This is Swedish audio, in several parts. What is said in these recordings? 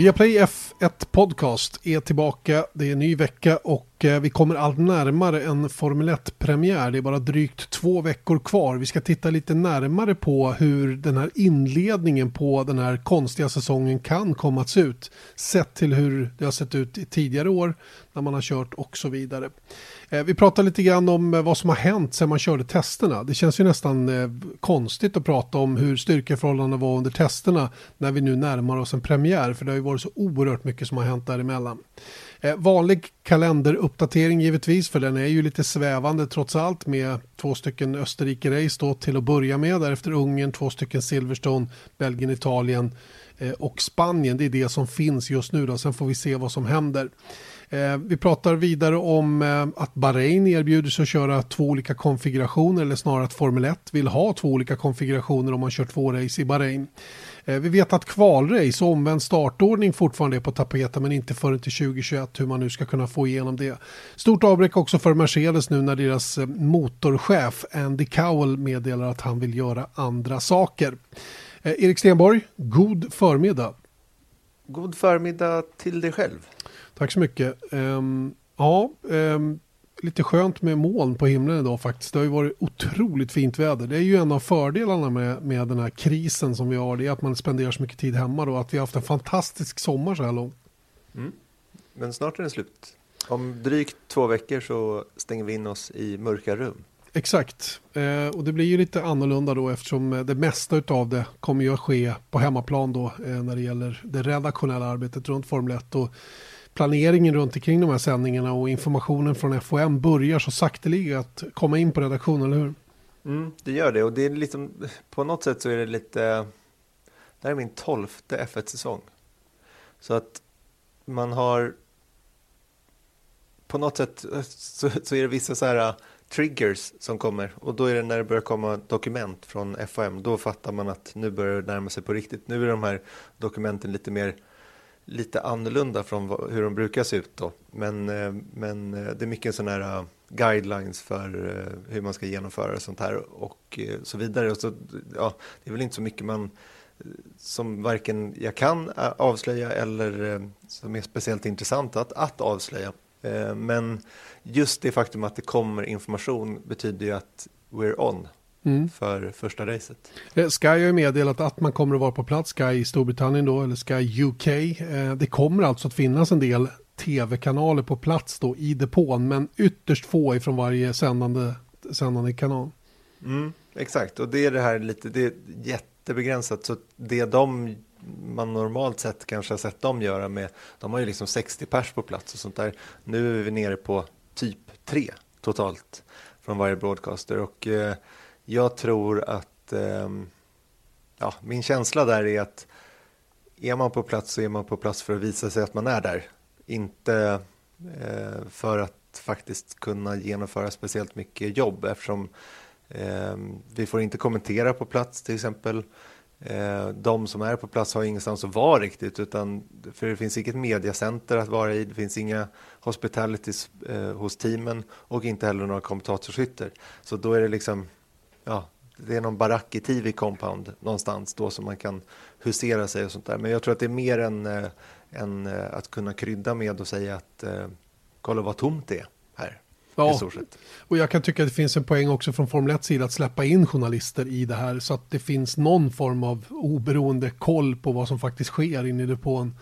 Viaplay F1 Podcast är tillbaka. Det är en ny vecka och eh, vi kommer allt närmare en Formel 1-premiär. Det är bara drygt två veckor kvar. Vi ska titta lite närmare på hur den här inledningen på den här konstiga säsongen kan komma att se ut. Sett till hur det har sett ut i tidigare år när man har kört och så vidare. Eh, vi pratar lite grann om eh, vad som har hänt sedan man körde testerna. Det känns ju nästan eh, konstigt att prata om hur styrkeförhållandena var under testerna när vi nu närmar oss en premiär. För det har ju varit så oerhört mycket som har hänt däremellan. Vanlig kalenderuppdatering givetvis, för den är ju lite svävande trots allt med två stycken Österrike-race då till att börja med. Därefter Ungern, två stycken Silverstone, Belgien, Italien och Spanien. Det är det som finns just nu då. Sen får vi se vad som händer. Eh, vi pratar vidare om eh, att Bahrain erbjuder sig att köra två olika konfigurationer eller snarare att Formel 1 vill ha två olika konfigurationer om man kör två race i Bahrain. Eh, vi vet att kvalrace och omvänd startordning fortfarande är på tapeten men inte förrän till 2021 hur man nu ska kunna få igenom det. Stort avbräck också för Mercedes nu när deras motorchef Andy Cowell meddelar att han vill göra andra saker. Erik Stenborg, god förmiddag. God förmiddag till dig själv. Tack så mycket. Um, ja, um, lite skönt med moln på himlen idag faktiskt. Det har ju varit otroligt fint väder. Det är ju en av fördelarna med, med den här krisen som vi har. Det är att man spenderar så mycket tid hemma då. Att vi har haft en fantastisk sommar så här långt. Mm. Men snart är det slut. Om drygt två veckor så stänger vi in oss i mörka rum. Exakt, eh, och det blir ju lite annorlunda då eftersom det mesta av det kommer ju att ske på hemmaplan då eh, när det gäller det redaktionella arbetet runt Formel 1. Och planeringen runt omkring de här sändningarna och informationen från FOM börjar så sakteliga att komma in på redaktionen, eller hur? Mm, det gör det och det är liksom, på något sätt så är det lite, det här är min tolfte F1-säsong. Så att man har, på något sätt så, så är det vissa så här triggers som kommer och då är det när det börjar komma dokument från FOM, då fattar man att nu börjar det närma sig på riktigt. Nu är de här dokumenten lite mer lite annorlunda från hur de brukar se ut då. Men, eh, men eh, det är mycket sådana här eh, guidelines för hur man ska genomföra sånt här och så vidare. Och så, ja, det är väl inte så mycket man som varken jag kan avslöja eller som är speciellt intressant att, att avslöja. Men just det faktum att det kommer information betyder ju att we're on mm. för första racet. Eh, Sky har ju meddelat att man kommer att vara på plats, Sky i Storbritannien då, eller Sky UK. Eh, det kommer alltså att finnas en del tv-kanaler på plats då i depån, men ytterst få ifrån varje sändande, sändande kanal. Mm, exakt, och det är det här lite, det är jättebegränsat, så det de man normalt sett kanske har sett dem göra med, de har ju liksom 60 pers på plats och sånt där. Nu är vi nere på typ tre totalt från varje broadcaster och eh, jag tror att ehm, ja, min känsla där är att är man på plats så är man på plats för att visa sig att man är där. Inte eh, för att faktiskt kunna genomföra speciellt mycket jobb eftersom eh, vi får inte kommentera på plats till exempel. Eh, de som är på plats har ingenstans att vara riktigt utan för det finns inget mediacenter att vara i, det finns inga hospitalities eh, hos teamen och inte heller några kommentatorshytter. Så då är det liksom ja, det är någon barack i TV compound någonstans då som man kan husera sig och sånt där. Men jag tror att det är mer än, äh, än äh, att kunna krydda med och säga att äh, kolla vad tomt det är här. Ja, och jag kan tycka att det finns en poäng också från Formel 1 sida att släppa in journalister i det här så att det finns någon form av oberoende koll på vad som faktiskt sker inne i depån.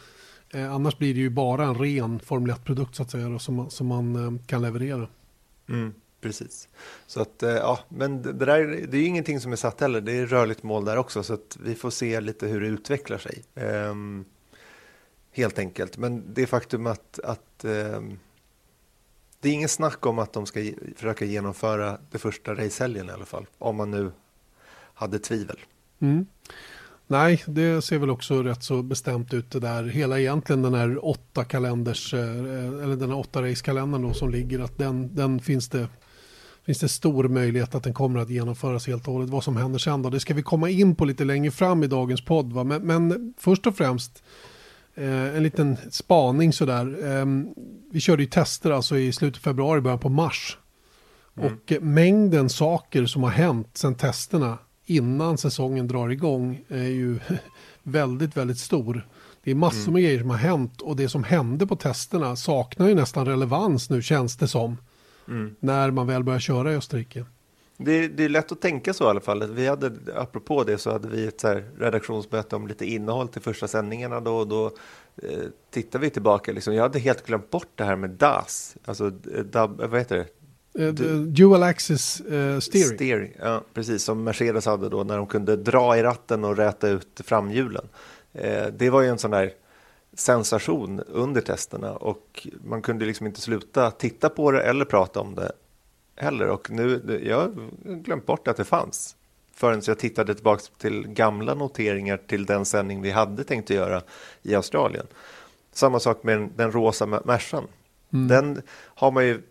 Eh, annars blir det ju bara en ren Formel 1-produkt så att säga då, som, som man eh, kan leverera. Mm. Precis. Så att, eh, ja, men det, där, det är ju ingenting som är satt heller. Det är rörligt mål där också, så att vi får se lite hur det utvecklar sig. Ehm, helt enkelt. Men det faktum att, att ehm, det är ingen snack om att de ska försöka genomföra det första racehelgen i alla fall. Om man nu hade tvivel. Mm. Nej, det ser väl också rätt så bestämt ut det där. Hela egentligen den här åtta kalenders, eh, eller den här åtta racekalendern då som ligger, att den, den finns det finns det stor möjlighet att den kommer att genomföras helt och hållet. Vad som händer sen då, det ska vi komma in på lite längre fram i dagens podd. Va? Men, men först och främst eh, en liten spaning sådär. Eh, vi körde ju tester alltså i slutet av februari, början på mars. Mm. Och mängden saker som har hänt sedan testerna innan säsongen drar igång är ju väldigt, väldigt stor. Det är massor mm. med grejer som har hänt och det som hände på testerna saknar ju nästan relevans nu känns det som. Mm. När man väl börjar köra i Österrike. Det, det, är lätt att tänka så i alla fall. Vi hade, apropå det så hade vi ett så redaktionsmöte om lite innehåll till första sändningarna då. Och då eh, tittar vi tillbaka. Liksom, jag hade helt glömt bort det här med DAS. Alltså, eh, dub, vad heter det? Uh, dual axis uh, steering. steering. Ja, precis som Mercedes hade då när de kunde dra i ratten och räta ut framhjulen. Uh, det var ju en sån där sensation under testerna och man kunde liksom inte sluta titta på det eller prata om det heller. Och nu, jag har glömt bort att det fanns förrän jag tittade tillbaka till gamla noteringar till den sändning vi hade tänkt att göra i Australien. Samma sak med den rosa Mercan. Mm. Den har man ju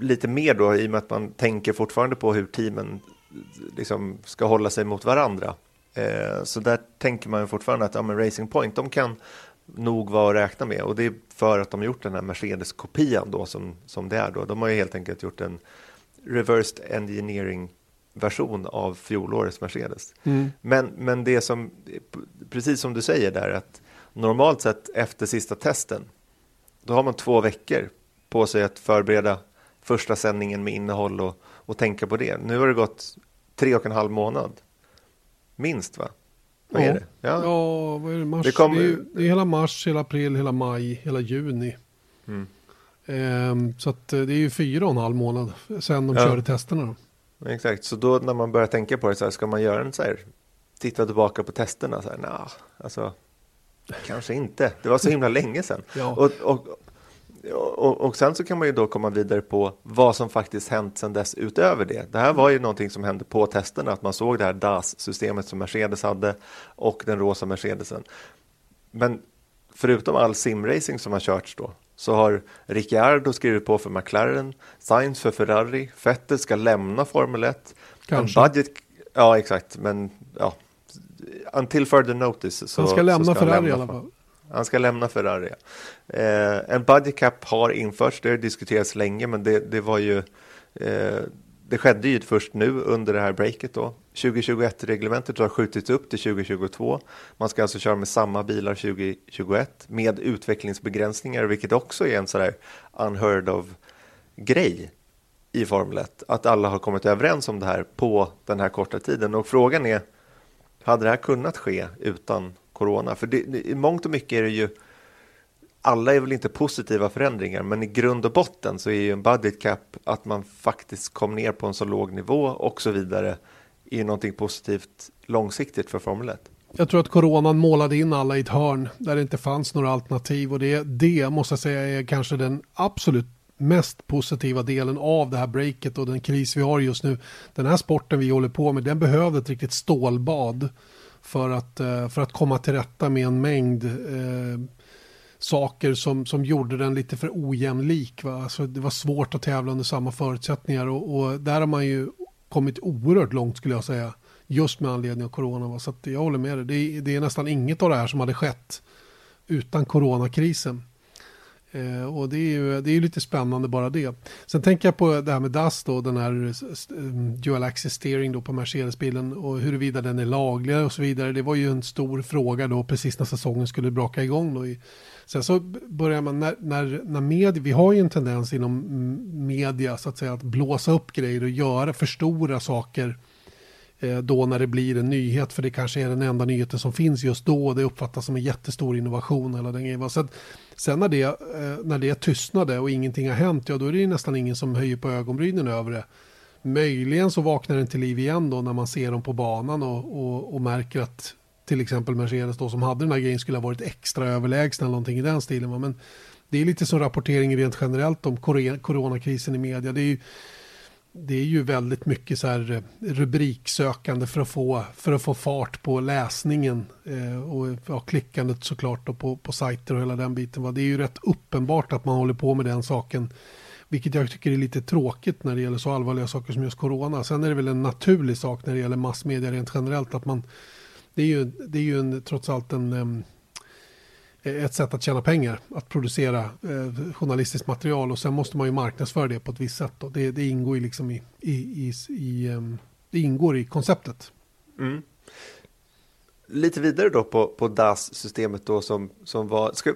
lite mer då i och med att man tänker fortfarande på hur teamen liksom ska hålla sig mot varandra. Eh, så där tänker man fortfarande att ja, Racing Point, de kan nog vara att räkna med och det är för att de har gjort den här Mercedes-kopian då som, som det är då. De har ju helt enkelt gjort en reversed engineering version av fjolårets Mercedes. Mm. Men, men det som, precis som du säger där, att normalt sett efter sista testen, då har man två veckor på sig att förbereda första sändningen med innehåll och, och tänka på det. Nu har det gått tre och en halv månad. Minst va? Vad ja. är det? Ja, ja vad är det? Mars? Det, kom... det, är, det är hela mars, hela april, hela maj, hela juni. Mm. Ehm, så eh, det är ju fyra och en halv månad sen de ja. körde testerna. Då. Exakt, så då när man börjar tänka på det så här, ska man göra en så här, titta tillbaka på testerna så här, nah, alltså, kanske inte. Det var så himla länge sedan. Ja. Och, och, och, och, sen så kan man ju då komma vidare på vad som faktiskt hänt sedan dess utöver det. Det här var ju någonting som hände på testerna, att man såg det här DAS-systemet som Mercedes hade och den rosa Mercedesen. Men förutom all simracing som har körts då, så har Ricciardo skrivit på för McLaren, Sainz för Ferrari, Vettel ska lämna Formel 1. Kanske. Budget, ja, exakt, men ja, until further notice. Så, han ska lämna ska Ferrari lämna, i alla fall. Han ska lämna Ferrari. Eh, en budget cap har införts, det har diskuterats länge, men det, det var ju eh, det skedde ju först nu under det här breaket då. 2021-reglementet har skjutits upp till 2022. Man ska alltså köra med samma bilar 2021 med utvecklingsbegränsningar, vilket också är en sådär unheard of grej i Formel 1. Att alla har kommit överens om det här på den här korta tiden. Och frågan är, hade det här kunnat ske utan corona? För det, i mångt och mycket är det ju alla är väl inte positiva förändringar, men i grund och botten så är ju en budget cap att man faktiskt kom ner på en så låg nivå och så vidare är någonting positivt långsiktigt för Formel 1. Jag tror att coronan målade in alla i ett hörn där det inte fanns några alternativ och det, det måste jag säga är kanske den absolut mest positiva delen av det här breaket och den kris vi har just nu. Den här sporten vi håller på med, den behövde ett riktigt stålbad för att, eh, för att komma till rätta med en mängd eh, saker som, som gjorde den lite för ojämlik. Va? Alltså, det var svårt att tävla under samma förutsättningar och, och där har man ju kommit oerhört långt skulle jag säga. Just med anledning av corona. Va? Så jag håller med dig. Det, det, är nästan inget av det här som hade skett utan coronakrisen. Eh, och det är ju det är lite spännande bara det. Sen tänker jag på det här med DAS då, den här dual access steering då på Mercedes-bilen och huruvida den är laglig och så vidare. Det var ju en stor fråga då precis när säsongen skulle braka igång då i Sen så börjar man, när, när, när media, vi har ju en tendens inom media så att säga att blåsa upp grejer och göra, förstora saker Eh, då när det blir en nyhet, för det kanske är den enda nyheten som finns just då och det uppfattas som en jättestor innovation. Eller den grejen. Så att, sen när det, eh, när det tystnade och ingenting har hänt, ja då är det nästan ingen som höjer på ögonbrynen över det. Möjligen så vaknar den till liv igen då när man ser dem på banan och, och, och märker att till exempel Mercedes då som hade den här grejen skulle ha varit extra överlägsna eller någonting i den stilen. Men det är lite som rapportering rent generellt om coronakrisen i media. Det är ju, det är ju väldigt mycket så här eh, rubriksökande för att få, för att få fart på läsningen eh, och ja, klickandet såklart då på, på sajter och hela den biten. Va? Det är ju rätt uppenbart att man håller på med den saken. Vilket jag tycker är lite tråkigt när det gäller så allvarliga saker som just corona. Sen är det väl en naturlig sak när det gäller massmedia rent generellt att man det är ju, det är ju en, trots allt en, Eh, ett sätt att tjäna pengar, att producera eh, journalistiskt material och sen måste man ju marknadsföra det på ett visst sätt. Då. Det, det ingår ju liksom i, i, i, i um, det ingår i konceptet. Mm. lite vidare då på, på DAS-systemet då som, som var, ska,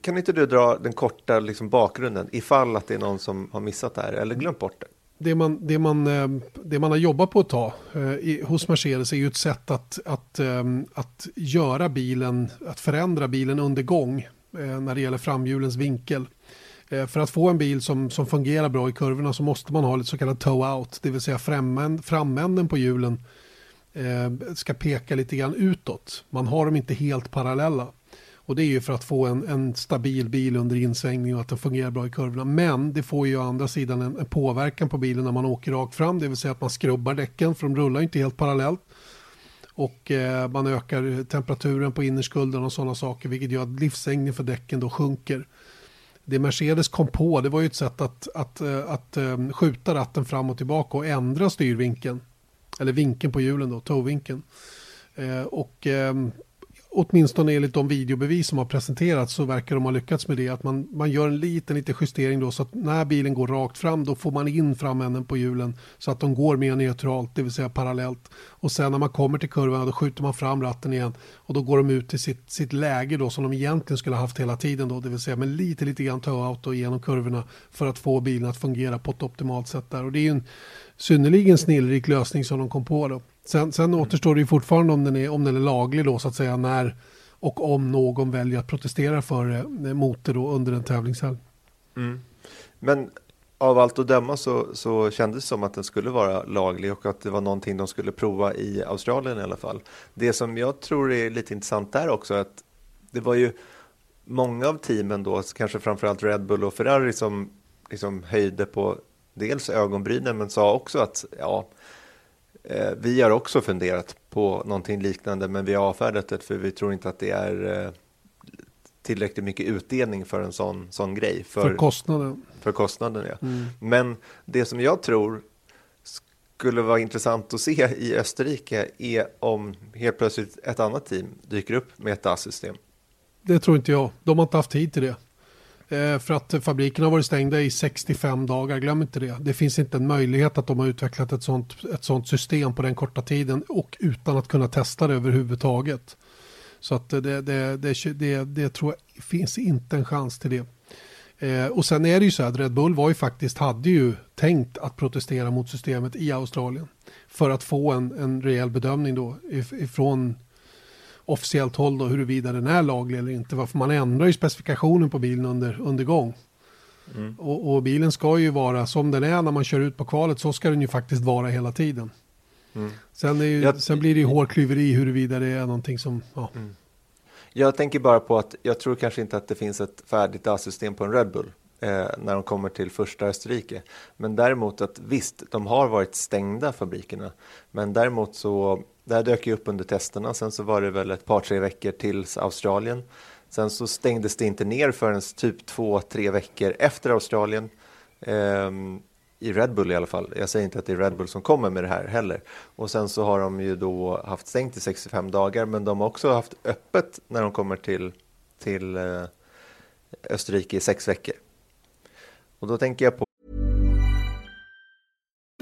kan inte du dra den korta liksom bakgrunden ifall att det är någon som har missat det här eller glömt bort det? Det man, det, man, eh, det man har jobbat på ett tag eh, hos Mercedes är ju ett sätt att, att, eh, att göra bilen, att förändra bilen under gång eh, när det gäller framhjulens vinkel. Eh, för att få en bil som, som fungerar bra i kurvorna så måste man ha lite så kallad toe-out, det vill säga framänden på hjulen eh, ska peka lite grann utåt. Man har dem inte helt parallella. Och det är ju för att få en, en stabil bil under insvängning och att den fungerar bra i kurvorna. Men det får ju å andra sidan en, en, påverkan på bilen när man åker rakt fram. Det vill säga att man skrubbar däcken för de rullar inte helt parallellt. Och eh, man ökar temperaturen på innerskulden och sådana saker. Vilket gör att livslängden för däcken då sjunker. Det Mercedes kom på det var ju ett sätt att, att, eh, att, att skjuta ratten fram och tillbaka och ändra styrvinkeln. Eller vinkeln på hjulen då, toevinkeln. Eh, och eh, åtminstone enligt de videobevis som har presenterats så verkar de ha lyckats med det. Att man, man gör en liten, liten justering då så att när bilen går rakt fram då får man in framänden på hjulen så att de går mer neutralt, det vill säga parallellt. Och sen när man kommer till kurvan då skjuter man fram ratten igen och då går de ut till sitt, sitt läge då som de egentligen skulle ha haft hela tiden då, det vill säga med lite, lite grann toe-out genom kurvorna för att få bilen att fungera på ett optimalt sätt där. Och det är ju en synnerligen snillrik lösning som de kom på då. Sen, sen mm. återstår det ju fortfarande om den, är, om den är laglig då så att säga när och om någon väljer att protestera för det mot det då under en tävlingshelg. Mm. Men av allt att döma så, så kändes det som att den skulle vara laglig och att det var någonting de skulle prova i Australien i alla fall. Det som jag tror är lite intressant där också är att det var ju många av teamen då, kanske framförallt Red Bull och Ferrari som liksom höjde på dels ögonbrynen men sa också att ja, eh, vi har också funderat på någonting liknande men vi har avfärdat det för vi tror inte att det är eh, tillräckligt mycket utdelning för en sån, sån grej. För, för kostnaden. För kostnaden, ja. Mm. Men det som jag tror skulle vara intressant att se i Österrike är om helt plötsligt ett annat team dyker upp med ett DAS-system. Det tror inte jag. De har inte haft tid till det. Eh, för att fabriken har varit stängda i 65 dagar, glöm inte det. Det finns inte en möjlighet att de har utvecklat ett sånt, ett sånt system på den korta tiden och utan att kunna testa det överhuvudtaget. Så att det, det, det, det, det tror jag finns inte en chans till det. Eh, och sen är det ju så att Red Bull var ju faktiskt, hade ju tänkt att protestera mot systemet i Australien. För att få en, en rejäl bedömning då ifrån officiellt håll då huruvida den är laglig eller inte. Varför man ändrar ju specifikationen på bilen under, under gång. Mm. Och, och, bilen ska ju vara som den är när man kör ut på kvalet så ska den ju faktiskt vara hela tiden. Mm. Sen, ju, jag, sen, blir det ju hårklyveri huruvida det är någonting som... Ja. Mm. Jag tänker bara på att jag tror kanske inte att det finns ett färdigt DAS-system på en Red Bull eh, när de kommer till första Österrike. Men däremot att visst, de har varit stängda fabrikerna. Men däremot så det här dök ju upp under testerna. Sen så var det väl ett par, tre veckor till Australien. Sen så stängdes det inte ner förrän typ två, tre veckor efter Australien. Ehm, I Red Bull i alla fall. Jag säger inte att det är Red Bull som kommer med det här heller. Och sen så har de ju då haft stängt i 65 dagar, men de har också haft öppet när de kommer till, till eh, Österrike i sex veckor. Och då tänker jag på...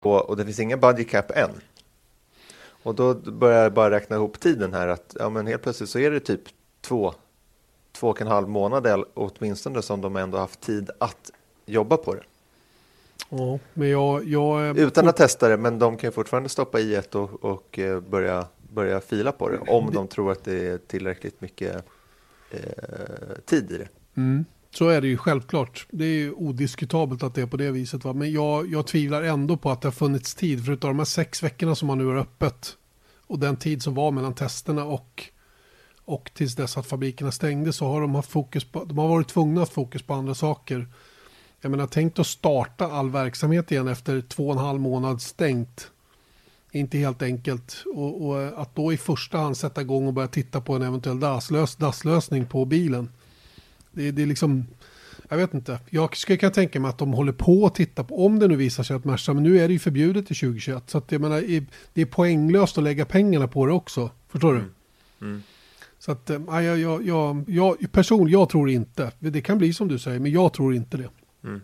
Och, och det finns ingen budget cap än. Och då börjar jag bara räkna ihop tiden här att ja, men helt plötsligt så är det typ två, två och en halv månad åtminstone som de ändå haft tid att jobba på det. Ja, men jag, jag... Utan att testa det, men de kan fortfarande stoppa i ett och, och eh, börja, börja fila på det om de tror att det är tillräckligt mycket eh, tid i det. Mm. Så är det ju självklart. Det är ju odiskutabelt att det är på det viset. Va? Men jag, jag tvivlar ändå på att det har funnits tid. Förutom de här sex veckorna som man nu har öppet och den tid som var mellan testerna och, och tills dess att fabrikerna stängde så har de haft fokus på, de har varit tvungna att fokus på andra saker. Jag menar, tänk att starta all verksamhet igen efter två och en halv månad stängt. inte helt enkelt. Och, och, att då i första hand sätta igång och börja titta på en eventuell DAS-lösning på bilen. Det, det är liksom, jag vet inte. Jag skulle kunna tänka mig att de håller på att titta på, om det nu visar sig att Merca, men nu är det ju förbjudet i 2021. Så att jag menar, det är poänglöst att lägga pengarna på det också. Förstår du? Mm. Mm. Så att, äh, jag, jag, jag, jag, person, jag tror inte. Det kan bli som du säger, men jag tror inte det. Mm.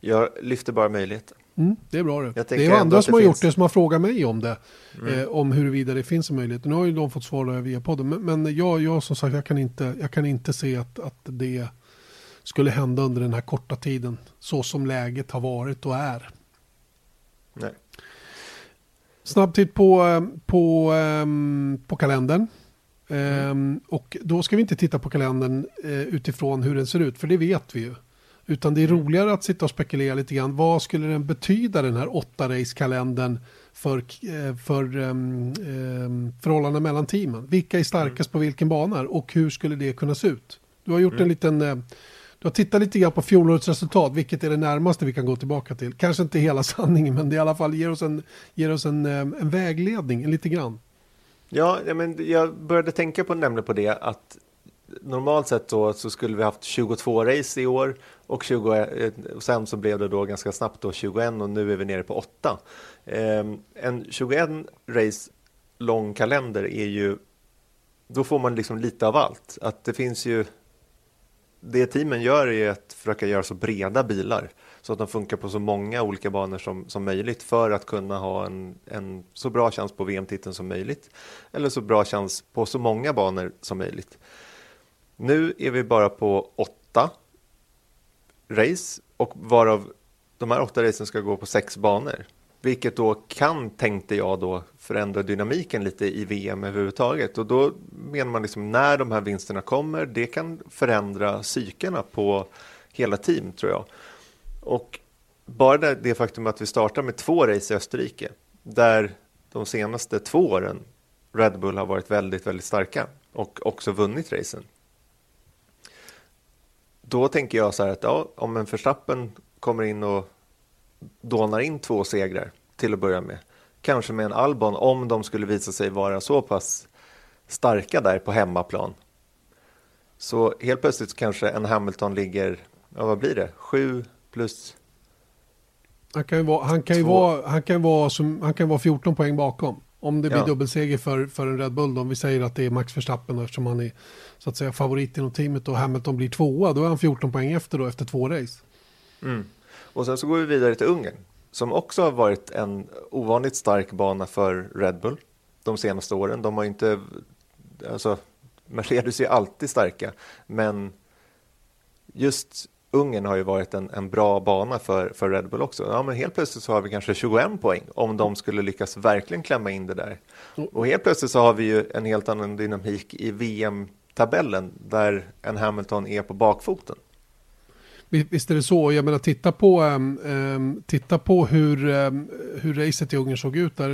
Jag lyfter bara möjligheten. Mm, det är bra det. Det är andra som har finns... gjort det som har frågat mig om det. Mm. Eh, om huruvida det finns en möjlighet. Nu har ju de fått svar via podden. Men, men jag, jag som sagt, jag kan inte, jag kan inte se att, att det skulle hända under den här korta tiden. Så som läget har varit och är. Nej. Snabb titt på, eh, på, um, på kalendern. Mm. Um, och då ska vi inte titta på kalendern uh, utifrån hur den ser ut, för det vet vi ju. Utan det är roligare att sitta och spekulera lite grann. Vad skulle den betyda den här åtta race-kalendern för, eh, för um, um, förhållanden mellan teamen? Vilka är starkast mm. på vilken bana och hur skulle det kunna se ut? Du har gjort mm. en liten... Uh, du har tittat lite grann på fjolårets resultat, vilket är det närmaste vi kan gå tillbaka till. Kanske inte hela sanningen, men det i alla fall ger oss en, ger oss en, en vägledning, lite grann. Ja, men jag började tänka på, nämligen på det, att normalt sett då så skulle vi haft 22 race i år och, 20, eh, och sen så blev det då ganska snabbt då 21 och nu är vi nere på 8. Eh, en 21 race lång kalender är ju, då får man liksom lite av allt. Att det finns ju, det teamen gör är att försöka göra så breda bilar så att de funkar på så många olika banor som, som möjligt för att kunna ha en, en så bra chans på VM-titeln som möjligt eller så bra chans på så många banor som möjligt. Nu är vi bara på åtta race och varav de här åtta racen ska gå på sex banor. Vilket då kan, tänkte jag då, förändra dynamiken lite i VM överhuvudtaget. Och då menar man liksom när de här vinsterna kommer, det kan förändra psykena på hela team tror jag. Och bara det, det faktum att vi startar med två race i Österrike, där de senaste två åren Red Bull har varit väldigt, väldigt starka och också vunnit racen då tänker jag så här att ja, om en Verstappen kommer in och dånar in två segrar till att börja med, kanske med en Albon om de skulle visa sig vara så pass starka där på hemmaplan. Så helt plötsligt kanske en Hamilton ligger, ja vad blir det, sju plus han kan ju vara, han kan ju vara, han kan vara, som, han kan vara 14 poäng bakom. Om det blir ja. dubbelseger för, för en Red Bull, då, om vi säger att det är Max Verstappen eftersom han är så att säga favorit inom teamet och Hamilton blir tvåa, då är han 14 poäng efter då efter två race. Mm. Och sen så går vi vidare till Ungern som också har varit en ovanligt stark bana för Red Bull de senaste åren. De har inte, alltså Mercedes är alltid starka, men just Ungern har ju varit en, en bra bana för, för Red Bull också. Ja, men helt plötsligt så har vi kanske 21 poäng om de skulle lyckas verkligen klämma in det där. Och helt plötsligt så har vi ju en helt annan dynamik i VM-tabellen där en Hamilton är på bakfoten. Visst är det så. Jag menar titta på, um, titta på hur, um, hur racet i Ungern såg ut. Där,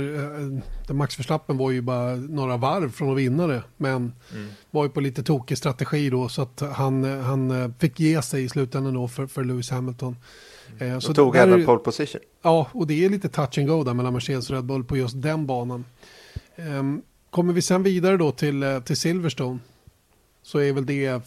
där Max Verstappen var ju bara några varv från att vinna det. Men mm. var ju på lite tokig strategi då. Så att han, han uh, fick ge sig i slutändan då för, för Lewis Hamilton. Mm. Uh, så tog även pole position. Ja, och det är lite touch and go där mellan Mercedes och Red Bull på just den banan. Um, kommer vi sen vidare då till, till Silverstone så är väl det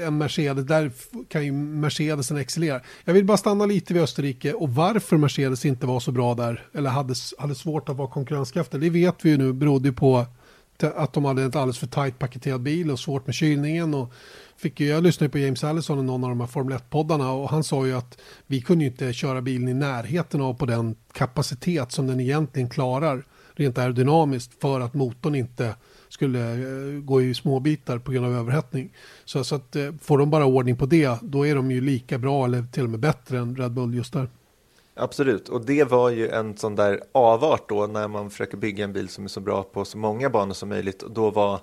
en Mercedes, där kan ju Mercedesen excellera. Jag vill bara stanna lite vid Österrike och varför Mercedes inte var så bra där, eller hade, hade svårt att vara konkurrenskraftig. det vet vi ju nu berodde på att de hade en alldeles för tajt paketerad bil och svårt med kylningen. Och fick ju, jag lyssnade på James Allison i någon av de här Formel 1-poddarna och han sa ju att vi kunde ju inte köra bilen i närheten av på den kapacitet som den egentligen klarar rent aerodynamiskt för att motorn inte skulle eh, gå i små bitar på grund av överhettning. Så, så att eh, får de bara ordning på det, då är de ju lika bra eller till och med bättre än Red Bull just där. Absolut, och det var ju en sån där avart då när man försöker bygga en bil som är så bra på så många banor som möjligt. Och då var,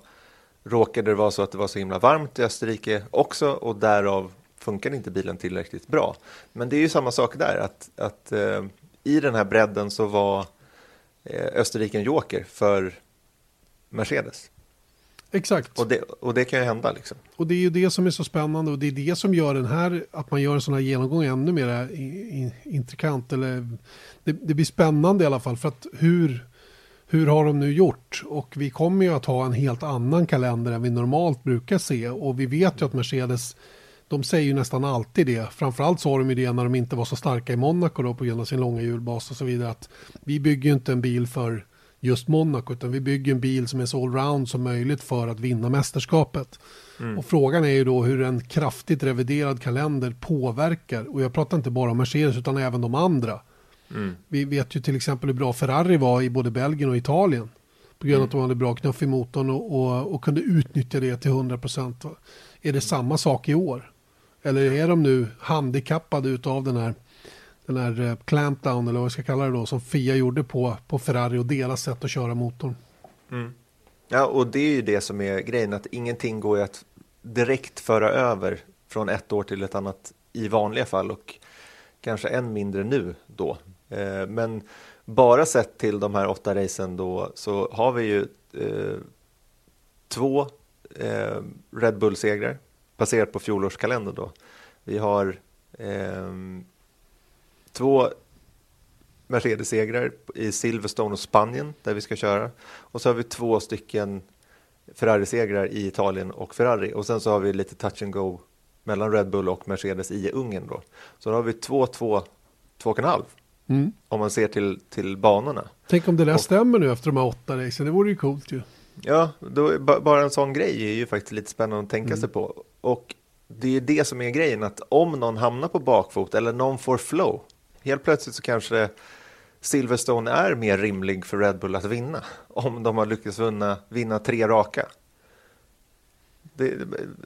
råkade det vara så att det var så himla varmt i Österrike också och därav funkade inte bilen tillräckligt bra. Men det är ju samma sak där, att, att eh, i den här bredden så var eh, Österrike en joker för Mercedes. Exakt. Och det, och det kan ju hända liksom. Och det är ju det som är så spännande och det är det som gör den här, att man gör en sån här genomgång ännu mer intrikant. Eller, det, det, blir spännande i alla fall för att hur, hur har de nu gjort? Och vi kommer ju att ha en helt annan kalender än vi normalt brukar se. Och vi vet ju att Mercedes, de säger ju nästan alltid det. Framförallt sa de ju det när de inte var så starka i Monaco då på grund av sin långa hjulbas och så vidare. Att vi bygger ju inte en bil för just Monaco utan vi bygger en bil som är så allround som möjligt för att vinna mästerskapet. Mm. Och frågan är ju då hur en kraftigt reviderad kalender påverkar. Och jag pratar inte bara om Mercedes utan även de andra. Mm. Vi vet ju till exempel hur bra Ferrari var i både Belgien och Italien. På grund av mm. att de hade bra knuff i motorn och, och, och kunde utnyttja det till 100%. Är det samma sak i år? Eller är de nu handikappade av den här, den här eh, clampdown eller vad jag ska kalla det då som Fia gjorde på, på Ferrari och deras sätt att köra motorn? Mm. Ja, och det är ju det som är grejen, att ingenting går att direkt föra över från ett år till ett annat i vanliga fall och kanske än mindre nu då. Eh, men bara sett till de här åtta racen då så har vi ju eh, två eh, Red Bull-segrar baserat på fjolårskalendern då. Vi har eh, två Mercedes-segrar i Silverstone och Spanien där vi ska köra. Och så har vi två stycken Ferrari-segrar i Italien och Ferrari. Och sen så har vi lite touch and go mellan Red Bull och Mercedes i Ungern då. Så då har vi två, två, två och en halv. Mm. Om man ser till, till banorna. Tänk om det där och, stämmer nu efter de här åtta racen, det vore ju coolt ju. Ja, då, bara en sån grej är ju faktiskt lite spännande att tänka mm. sig på. Och det är det som är grejen, att om någon hamnar på bakfot eller någon får flow, helt plötsligt så kanske Silverstone är mer rimlig för Red Bull att vinna om de har lyckats vinna, vinna tre raka. Det,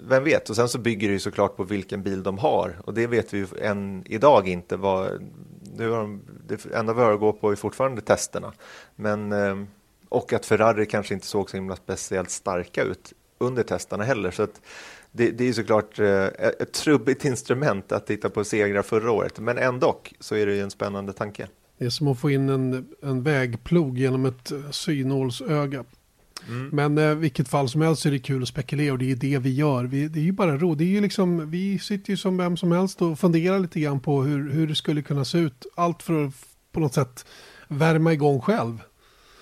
vem vet? Och sen så bygger det ju såklart på vilken bil de har och det vet vi ju än idag inte. Vad, nu har de, det enda vi har att gå på är fortfarande testerna. Men, eh, och att Ferrari kanske inte såg så himla speciellt starka ut under testerna heller. Så att det, det är såklart eh, ett trubbigt instrument att titta på segrar förra året. Men ändå så är det ju en spännande tanke. Det är som att få in en, en vägplog genom ett synålsöga. Mm. Men eh, vilket fall som helst så är det kul att spekulera och det är det vi gör. Vi, det är ju bara ro. Det är ju liksom, vi sitter ju som vem som helst och funderar lite grann på hur, hur det skulle kunna se ut. Allt för att på något sätt värma igång själv.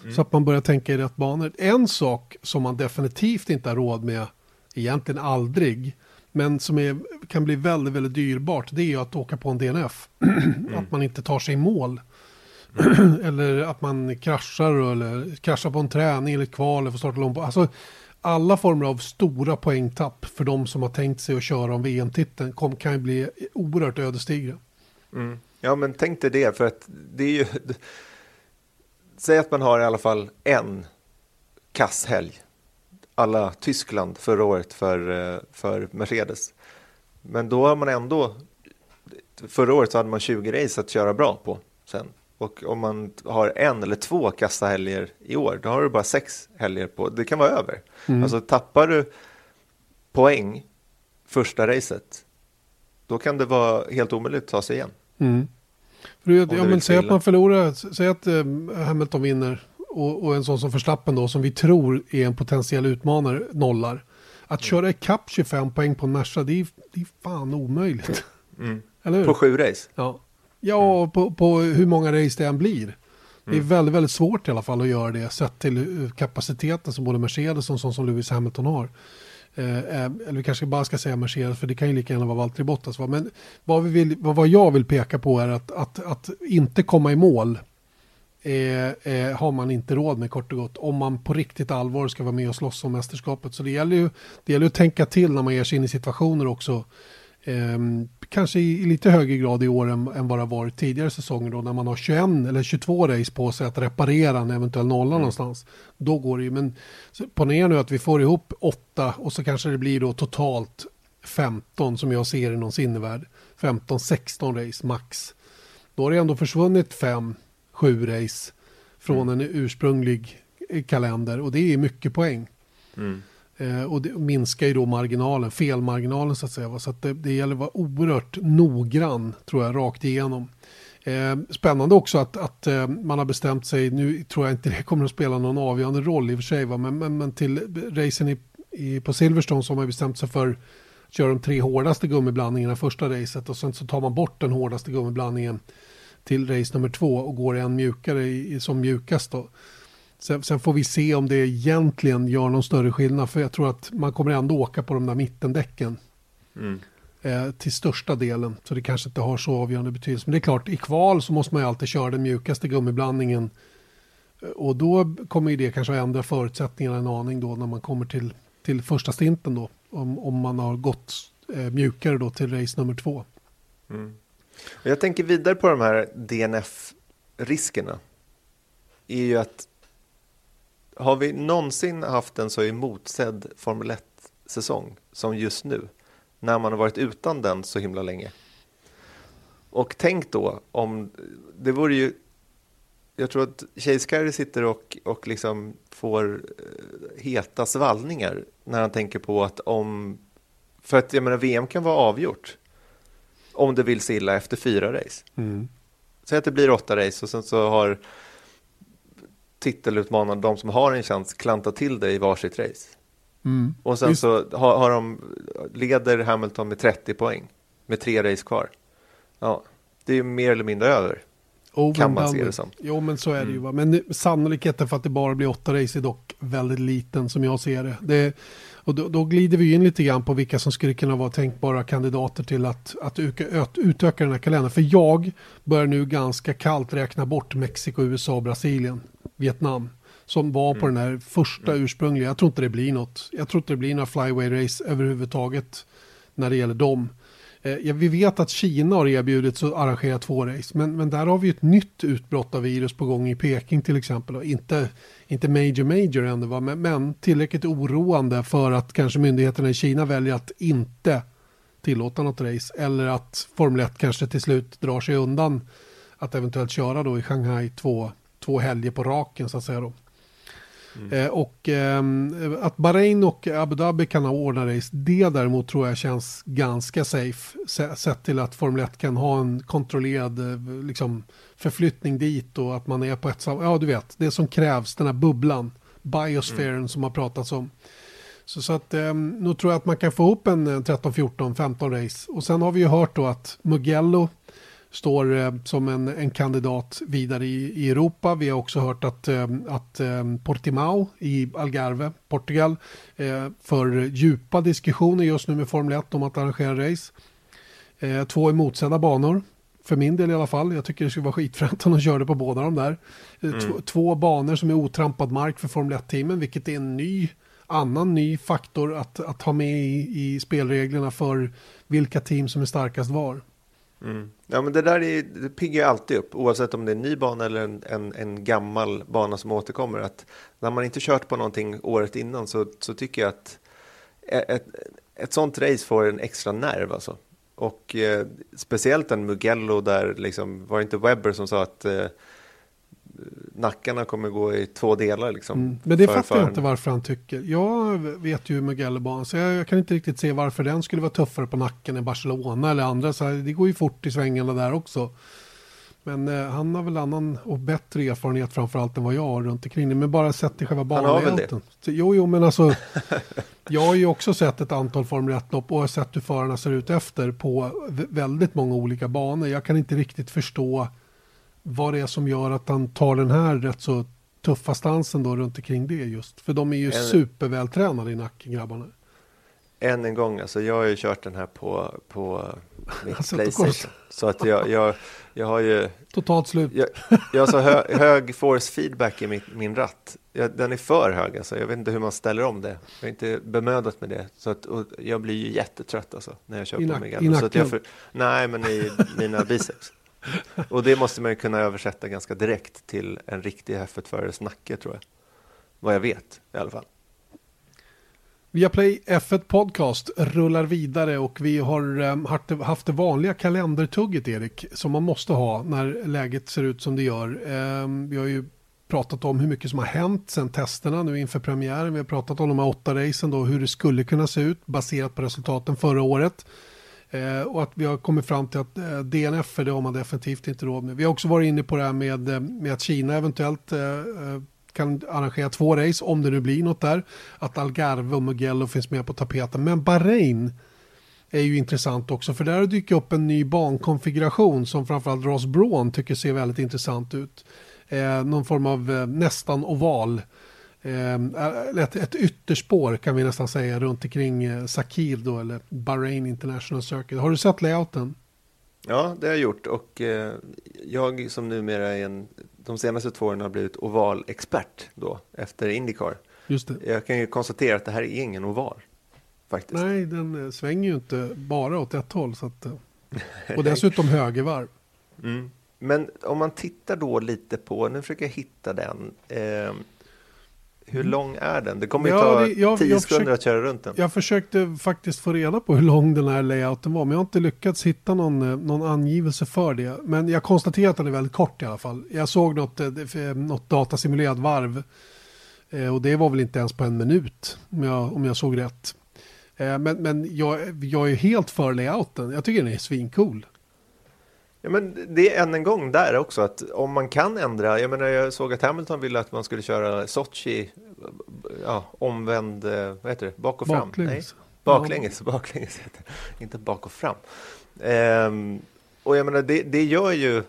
Mm. Så att man börjar tänka i rätt banor. En sak som man definitivt inte har råd med, egentligen aldrig, men som är, kan bli väldigt, väldigt dyrbart, det är ju att åka på en DNF. Mm. att man inte tar sig i mål. eller att man kraschar eller kraschar på en träning eller ett kval eller får starta långt. Alltså, alla former av stora poängtapp för de som har tänkt sig att köra om VM-titeln kan ju bli oerhört ödesdigra. Mm. Ja, men tänk dig det, för att det är ju... Säg att man har i alla fall en kasshelg. Alla Tyskland förra året för, eh, för Mercedes. Men då har man ändå... Förra året så hade man 20 race att köra bra på sen. Och om man har en eller två kassahelger i år, då har du bara sex helger på. Det kan vara över. Mm. Alltså tappar du poäng första racet, då kan det vara helt omöjligt att ta sig igen. Mm. För ja, men säg att man förlorar, säg att eh, Hamilton vinner och, och, en sån som Förstappen då, som vi tror är en potentiell utmanare, nollar. Att köra ikapp 25 poäng på en Merca, det är, det är fan omöjligt. Mm. På sju race? Ja. Ja, mm. på, på, hur många race det än blir. Det är mm. väldigt, väldigt svårt i alla fall att göra det sett till kapaciteten som både Mercedes och sånt som Lewis Hamilton har. Eh, eh, eller vi kanske bara ska säga Mercedes för det kan ju lika gärna vara Valtteri Bottas. Va? Men vad, vi vill, vad jag vill peka på är att, att, att inte komma i mål eh, eh, har man inte råd med kort och gott om man på riktigt allvar ska vara med och slåss om mästerskapet. Så det gäller ju det gäller att tänka till när man ger sig in i situationer också Eh, kanske i, lite högre grad i år än, än vad det har varit tidigare säsonger då när man har 21 eller 22 race på sig att reparera en eventuell nolla mm. någonstans. Då går det ju, men ponera nu att vi får ihop 8 och så kanske det blir då totalt 15 som jag ser i någon sinnevärld. 15-16 race max. Då har det ändå försvunnit 5-7 race från mm. en ursprunglig kalender och det är mycket poäng. Mm. Eh, och det minskar ju då marginalen, felmarginalen så att säga. Så att det, det gäller att vara oerhört noggrann, tror jag, rakt igenom. Eh, spännande också att, att eh, man har bestämt sig, nu tror jag inte det kommer att spela någon avgörande roll i och för sig, va? Men, men, men till racen i, i, på Silverstone så har man bestämt sig för att köra de tre hårdaste gummiblandningarna första racet och sen så tar man bort den hårdaste gummiblandningen till race nummer två och går en mjukare i, som mjukast då. Sen, sen, får vi se om det egentligen gör någon större skillnad. För jag tror att man kommer ändå åka på de där mittendäcken. Mm. Eh, till största delen. Så det kanske inte har så avgörande betydelse. Men det är klart, i kval så måste man ju alltid köra den mjukaste gummiblandningen. Eh, och då kommer ju det kanske att ändra förutsättningarna en aning då när man kommer till, till första stinten då. Om, om man har gått eh, mjukare då till race nummer två. Mm. Jag tänker vidare på de här DNF-riskerna. är ju att har vi någonsin haft en så emotsedd Formel 1-säsong som just nu? När man har varit utan den så himla länge. Och tänk då om, det vore ju, jag tror att Chase sitter och, och liksom får eh, heta svallningar när han tänker på att om, för att jag menar VM kan vara avgjort om det vill sig illa efter fyra race. Mm. Säg att det blir åtta race och sen så har titelutmanarna, de som har en chans, klantat till det i varsitt race. Mm. Och sen Just. så har, har de, leder Hamilton med 30 poäng med tre race kvar. Ja, det är mer eller mindre över. Oh, kan man se det som. Jo, men så är det mm. ju. Va? Men sannolikheten för att det bara blir åtta race är dock väldigt liten som jag ser det. det och då, då, glider vi in lite grann på vilka som skulle kunna vara tänkbara kandidater till att, att utöka, utöka den här kalendern. För jag börjar nu ganska kallt räkna bort Mexiko, USA, Brasilien, Vietnam. Som var på mm. den här första mm. ursprungliga. Jag tror inte det blir något. Jag tror inte det blir några flyway-race överhuvudtaget när det gäller dem. Eh, vi vet att Kina har erbjudits att arrangera två race, men, men där har vi ett nytt utbrott av virus på gång i Peking till exempel. Inte, inte major major ännu, va? Men, men tillräckligt oroande för att kanske myndigheterna i Kina väljer att inte tillåta något race eller att Formel 1 kanske till slut drar sig undan att eventuellt köra då i Shanghai två, två helger på raken så att säga då. Mm. Eh, och eh, att Bahrain och Abu Dhabi kan ha ordnat race, det däremot tror jag känns ganska safe. Sett till att Formel 1 kan ha en kontrollerad eh, liksom, förflyttning dit och att man är på ett ja du vet, det som krävs, den här bubblan, biosfären mm. som har pratats om. Så, så att eh, nu tror jag att man kan få upp en 13, 14, 15 race. Och sen har vi ju hört då att Mugello står eh, som en, en kandidat vidare i, i, Europa. Vi har också hört att, eh, att eh, Portimao i Algarve, Portugal, för djupa diskussioner just nu med Formel 1 om att arrangera race. Två emotsedda banor, för min del i alla fall. Jag tycker det skulle vara skitfränt om de körde på båda de där. Mm. Två banor som är otrampad mark för Formel 1-teamen, vilket är en ny annan ny faktor att, att ha med i, i spelreglerna för vilka team som är starkast var. Mm. Ja, men det där är, det piggar alltid upp, oavsett om det är en ny bana eller en, en, en, gammal bana som återkommer. Att när man inte kört på någonting året innan så, så tycker jag att ett, ett sånt race får en extra nerv. Alltså. Och eh, speciellt en Mugello där, liksom, var det inte Webber som sa att eh, nackarna kommer gå i två delar. Liksom, mm. Men det fattar jag inte varför han tycker. Jag vet ju Mugello-banan, så jag, jag, kan inte riktigt se varför den skulle vara tuffare på nacken än Barcelona eller andra. Så här, det går ju fort i svängarna där också. Men eh, han har väl annan och bättre erfarenhet framförallt än vad jag har runt omkring det. Men bara sett i själva banan. Han har väl det? Jo, jo, men alltså. jag har ju också sett ett antal Formel 1-lopp och har sett hur förarna ser ut efter på väldigt många olika banor. Jag kan inte riktigt förstå vad det är som gör att han tar den här rätt så tuffa stansen då runt omkring det just. För de är ju en, supervältränade i nacken grabbarna. Än en gång, alltså jag har ju kört den här på, på mitt alltså, Playstation. Så att jag, jag, jag har ju... Totalt slut. Jag, jag har så hö, hög force feedback i min, min ratt. Jag, den är för hög alltså. Jag vet inte hur man ställer om det. Jag har inte bemödat med det. Så att, jag blir ju jättetrött alltså när jag kör I på Megane. Så att jag för, nej, men i mina biceps. Och det måste man ju kunna översätta ganska direkt till en riktig F1-förares nacke tror jag. Vad jag vet i alla fall. Viaplay F1 Podcast rullar vidare och vi har eh, haft det vanliga kalendertugget Erik som man måste ha när läget ser ut som det gör. Ehm, vi har ju pratat om hur mycket som har hänt sedan testerna nu inför premiären. Vi har pratat om de här åtta racen då, hur det skulle kunna se ut baserat på resultaten förra året. Eh, och att vi har kommit fram till att eh, DNF det har man definitivt inte råd med. Vi har också varit inne på det här med, eh, med att Kina eventuellt eh, eh, kan arrangera två race om det nu blir något där. Att Algarve och Mugello finns med på tapeten. Men Bahrain är ju intressant också för där har dykt upp en ny bankonfiguration som framförallt Ross Braun tycker ser väldigt intressant ut. Eh, någon form av eh, nästan oval. Eh, ett, ett ytterspår kan vi nästan säga runt omkring eh, Sakir då, eller Bahrain International Circuit. Har du sett layouten? Ja, det har jag gjort och eh, jag som numera är en, de senaste två åren har blivit ovalexpert då efter Indycar. Just det. Jag kan ju konstatera att det här är ingen oval. Faktiskt. Nej, den eh, svänger ju inte bara åt ett håll. Så att, och dessutom högervarv. Mm. Men om man tittar då lite på, nu försöker jag hitta den. Eh, hur lång är den? Det kommer ju Ja, ta det- jag- tio jag sekunder försöker- att köra runt den. Jag försökte faktiskt få reda på hur lång den här layouten var, men jag har inte lyckats hitta någon, eh, någon angivelse för det. Men jag konstaterar att den är väldigt kort i alla fall. Jag såg något, eh, något datasimulerat varv eh, och det var väl inte ens på en minut om jag, om jag såg rätt. Men, men jag, jag är helt för layouten. Jag tycker den är svincool. Ja, men det är än en gång där också att om man kan ändra, jag menar jag såg att Hamilton ville att man skulle köra Sochi, ja, omvänd, eh, vad heter det, bak och fram? Baklänges. Nej, baklänges, baklänges heter det, inte bak och fram. Ehm, och jag menar det, det gör ju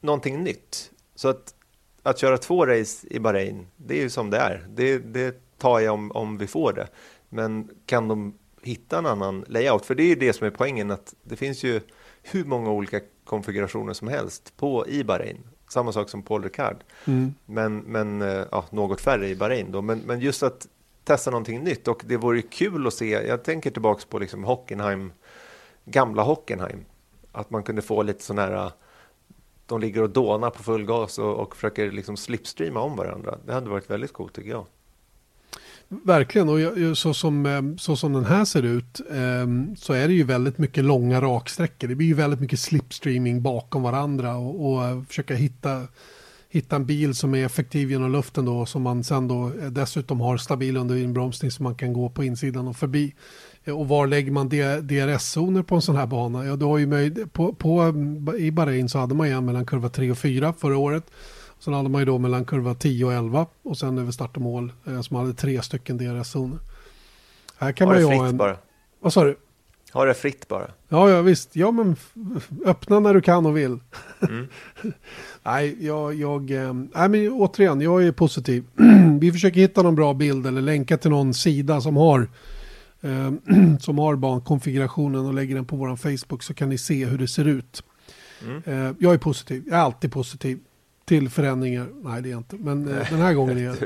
någonting nytt. Så att, att köra två race i Bahrain, det är ju som det är. Det, det tar jag om, om vi får det. Men kan de hitta en annan layout? För det är ju det som är poängen, att det finns ju hur många olika konfigurationer som helst på i Bahrain. Samma sak som Paul Ricard. Mm. Men, men eh, ja, något färre i Bahrain då. Men, men just att testa någonting nytt och det vore kul att se. Jag tänker tillbaks på liksom Hockenheim, gamla Hockenheim. Att man kunde få lite sån här, de ligger och dånar på full gas och, och försöker liksom slipstreama om varandra. Det hade varit väldigt coolt tycker jag. Verkligen, och så som, eh, så som den här ser ut ehm, så är det ju väldigt mycket långa raksträckor. Det blir ju väldigt mycket slipstreaming bakom varandra och, och eh, försöka hitta, hitta en bil som är effektiv genom luften då som man sen då eh, dessutom har stabil under inbromsning så man kan gå på insidan och förbi. Och var lägger man DRS-zoner på en sån här bana? Ja, du har ju möjlighet, på, på, mm, I Bahrain så hade man ju en mellan kurva 3 och 4 förra året. Sen hade man ju då mellan kurva 10 och 11 och sen över start och mål eh, som hade tre stycken DRS-zoner. Här kan Har man ju ha en... bara. Vad sa du? Har det fritt bara. Ja, ja visst. Ja, men öppna när du kan och vill. Mm. nej, jag, jag, eh, nej, men återigen, jag är positiv. Vi försöker hitta någon bra bild eller länka till någon sida som har eh, som har bankonfigurationen och lägger den på vår Facebook så kan ni se hur det ser ut. Mm. Eh, jag är positiv. Jag är alltid positiv till förändringar. Nej, det är jag inte. Men eh, den här gången är jag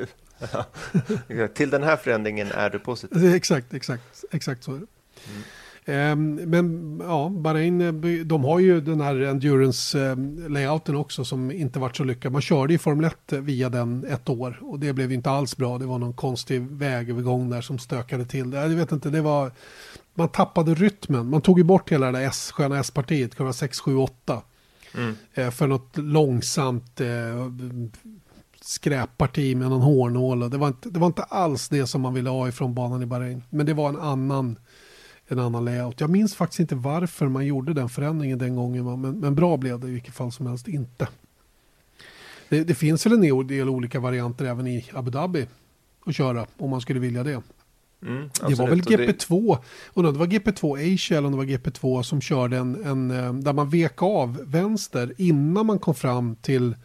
Ja. Till den här förändringen är du positiv. Exakt, exakt, exakt så är det. Ehm, men ja, Bahrain, eh, de har ju den här endurance-layouten också som inte varit så lyckad. Man körde i Formel 1 via den ett år och det blev ju inte alls bra. Det var någon konstig vägövergång där som stökade till det. Jag vet inte, det var... Man tappade rytmen. Man tog ju bort hela det där S, sköna S-partiet, kurva 6, 7, 8. Mm. Eh, för något långsamt eh, skräpparti med någon hårnål. Det var, inte, det var inte alls det som man ville ha ifrån banan i Bahrain. Men det var en annan, en annan layout. Jag minns faktiskt inte varför man gjorde den förändringen den gången. Men, men bra blev det i vilket fall som helst inte. Det, det finns väl en del olika varianter även i Abu Dhabi att köra om man skulle vilja det. Mm, Det var väl absolut. Och det- GP2, och det var GP2 Asia eller om det var GP2 som körde en, en eh, där man vek av vänster innan man kom fram till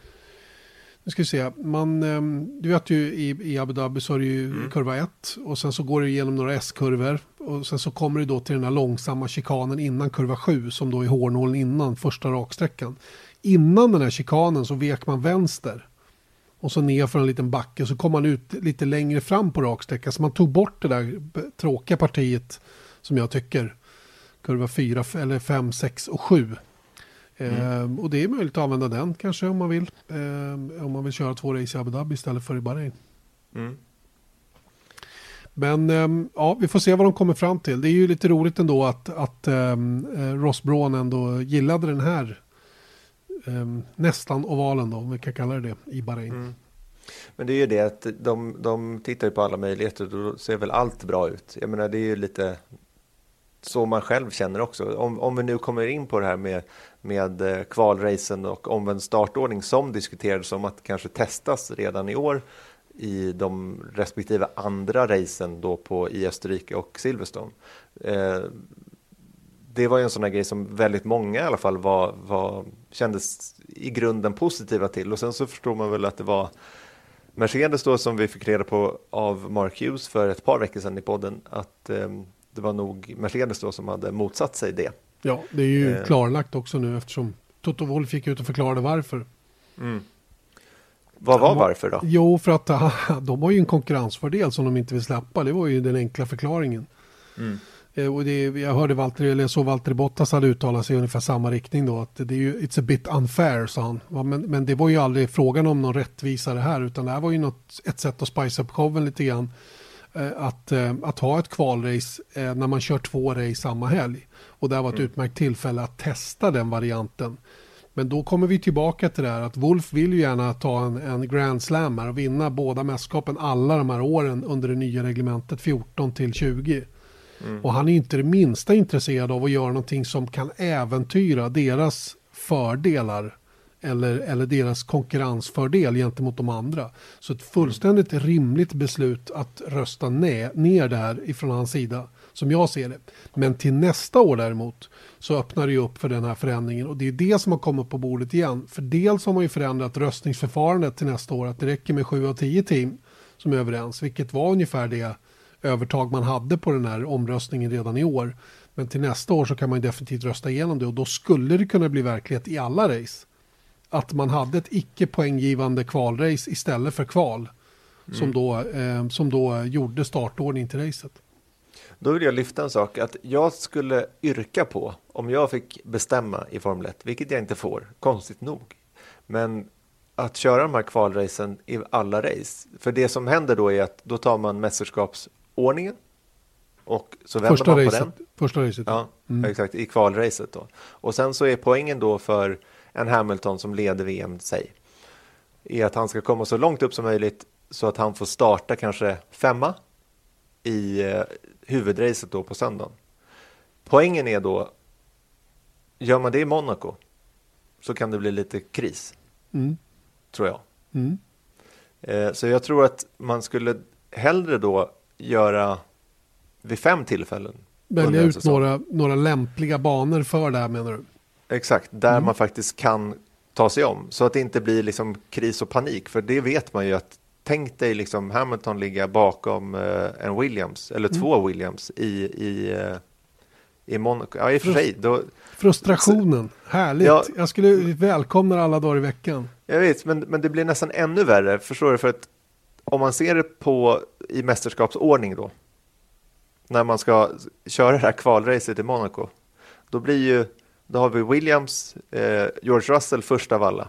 nu ska vi se, man, eh, du vet ju i, i Abu Dhabi så är det ju Mm. kurva 1 och sen så går det igenom några S-kurvor och sen så kommer du då till den här långsamma chikanen innan kurva 7 som då är hårnålen innan första raksträckan. Innan den här chikanen så vek man vänster och så ner för en liten backe så kom man ut lite längre fram på raksträckan. Så man tog bort det där tråkiga partiet som jag tycker. Kurva 4 eller 5, 6 och 7. Ehm, och det är möjligt att använda den kanske om man vill. Ehm, om man vill köra två race i Abu Dhabi istället för i Bahrain. Mm. Men ehm, ja, vi får se vad de kommer fram till. Det är ju lite roligt ändå att, att um, Ross Braun ändå gillade den här ehm, Ehm, nästan ovalen då, om vi kan kalla det det, i Bahrain. Mm. Men det är ju det att de, de tittar ju på alla möjligheter och då ser väl allt bra ut. Jag menar det är ju lite så man själv känner också. Om, om vi nu kommer in på det här med, med eh, kvalracen och omvänd startordning som diskuterades om att kanske testas redan i år i de respektive andra racen då på, i Österrike och Silverstone. Eh, det var ju en sån här grej som väldigt många i alla fall var, var, kändes i grunden positiva till. Och sen så förstår man väl att det var Mercedes då som vi fick reda på av Mark Hughes för ett par veckor sedan i podden att eh, det var nog Mercedes då som hade motsatt sig det. Ja, det är ju Eh. klarlagt också nu eftersom Toto Wolff gick ut och förklarade varför. Vad var varför då? Jo, för att de har ju en konkurrensfördel som de inte vill släppa. Det var ju den enkla förklaringen. Eh, Och det, jag hörde Valtteri, eller jag såg Valtteri Bottas hade uttalat sig i ungefär samma riktning då. Att det är ju, it's a bit unfair, sa han. Ja, men, men det var ju aldrig frågan om någon rättvisa det här, utan det här var ju något, ett sätt att spice up showen lite grann. Eh, Att, eh, att ha ett kvalrace eh, när man kör två race samma helg. Och det här var ett utmärkt tillfälle att testa den varianten. Men då kommer vi tillbaka till det här att Wolf vill ju gärna ta en, en Grand Slam här och vinna båda mästerskapen alla de här åren under det nya reglementet 14 till 20. Och han är inte det minsta intresserad av att göra någonting som kan äventyra deras fördelar eller, eller deras konkurrensfördel gentemot de andra. Så ett fullständigt rimligt beslut att rösta ne, ner det här ifrån hans sida, som jag ser det. Men till nästa år däremot så öppnar det ju upp för den här förändringen och det är det som har kommit på bordet igen. För dels har man ju förändrat röstningsförfarandet till nästa år, att det räcker med 7 av 10 team som är överens, vilket var ungefär det övertag man hade på den här omröstningen redan i år. Men till nästa år så kan man ju definitivt rösta igenom det och då skulle det kunna bli verklighet i alla race. Att man hade ett icke poänggivande kvalrace istället för kval. Som, då, eh, som då gjorde startordning till racet. Då vill jag lyfta en sak, att jag skulle yrka på, om jag fick bestämma i Formel 1, vilket jag inte får, konstigt nog, men att köra de här kvalracen i alla race. För det som händer då är att då tar man mästerskapsordningen och så vänder Första man på racet. den. Första racet. Ja, exakt, i kvalracet då. Och sen så är poängen då för en Hamilton som leder VM, säg, är att han ska komma så långt upp som möjligt så att han får starta kanske femma i eh, huvudracet då på söndagen. Poängen är då, gör man det i Monaco så kan det bli lite kris, Mm. tror jag. Mm. Eh, så jag tror att man skulle hellre då göra vid fem tillfällen. Välja ut några, några lämpliga banor för det här menar du? Exakt, där Mm. man faktiskt kan ta sig om. Så att det inte blir liksom kris och panik. För det vet man ju att tänk dig liksom Hamilton ligga bakom eh, en Williams, eller Mm. två Williams i, i, eh, i Monaco. Ja, i och för sig. Då, Frustrationen, härligt. Ja. Jag skulle välkomna alla dagar i veckan. jag vet, men, men det blir nästan ännu värre. Förstår du? För att om man ser det på i mästerskapsordning då. När man ska köra det här kvalracet i Monaco. Då blir ju, då har vi Williams, eh, George Russell först av alla.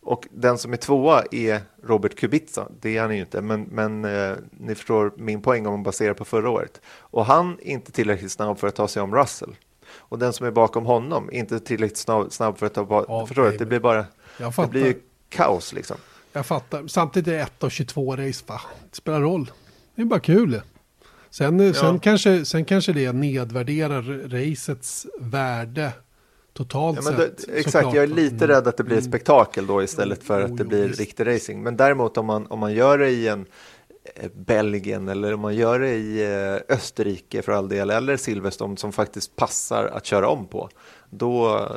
Och den som är tvåa är Robert Kubica. Det är han ju inte, men, men eh, ni förstår min poäng om man baserar på förra året. Och han är inte tillräckligt snabb för att ta sig om Russell. Och den som är bakom honom är inte tillräckligt snabb, snabb för att ta... Ba- Ja, förstår du? Det blir bara... Det blir ju kaos liksom. Jag fattar. Samtidigt är det 1 av 22 race. Va? Det spelar roll. Det är bara kul. Sen, sen, kanske, sen kanske det nedvärderar racets värde totalt Ja, men det, sett. exakt, såklart. jag är lite Mm. rädd att det blir ett spektakel då istället för att det blir riktig racing. Men däremot om man, om man gör det i en eh, Belgien eller om man gör det i eh, Österrike för all del eller Silverstone som faktiskt passar att köra om på, då,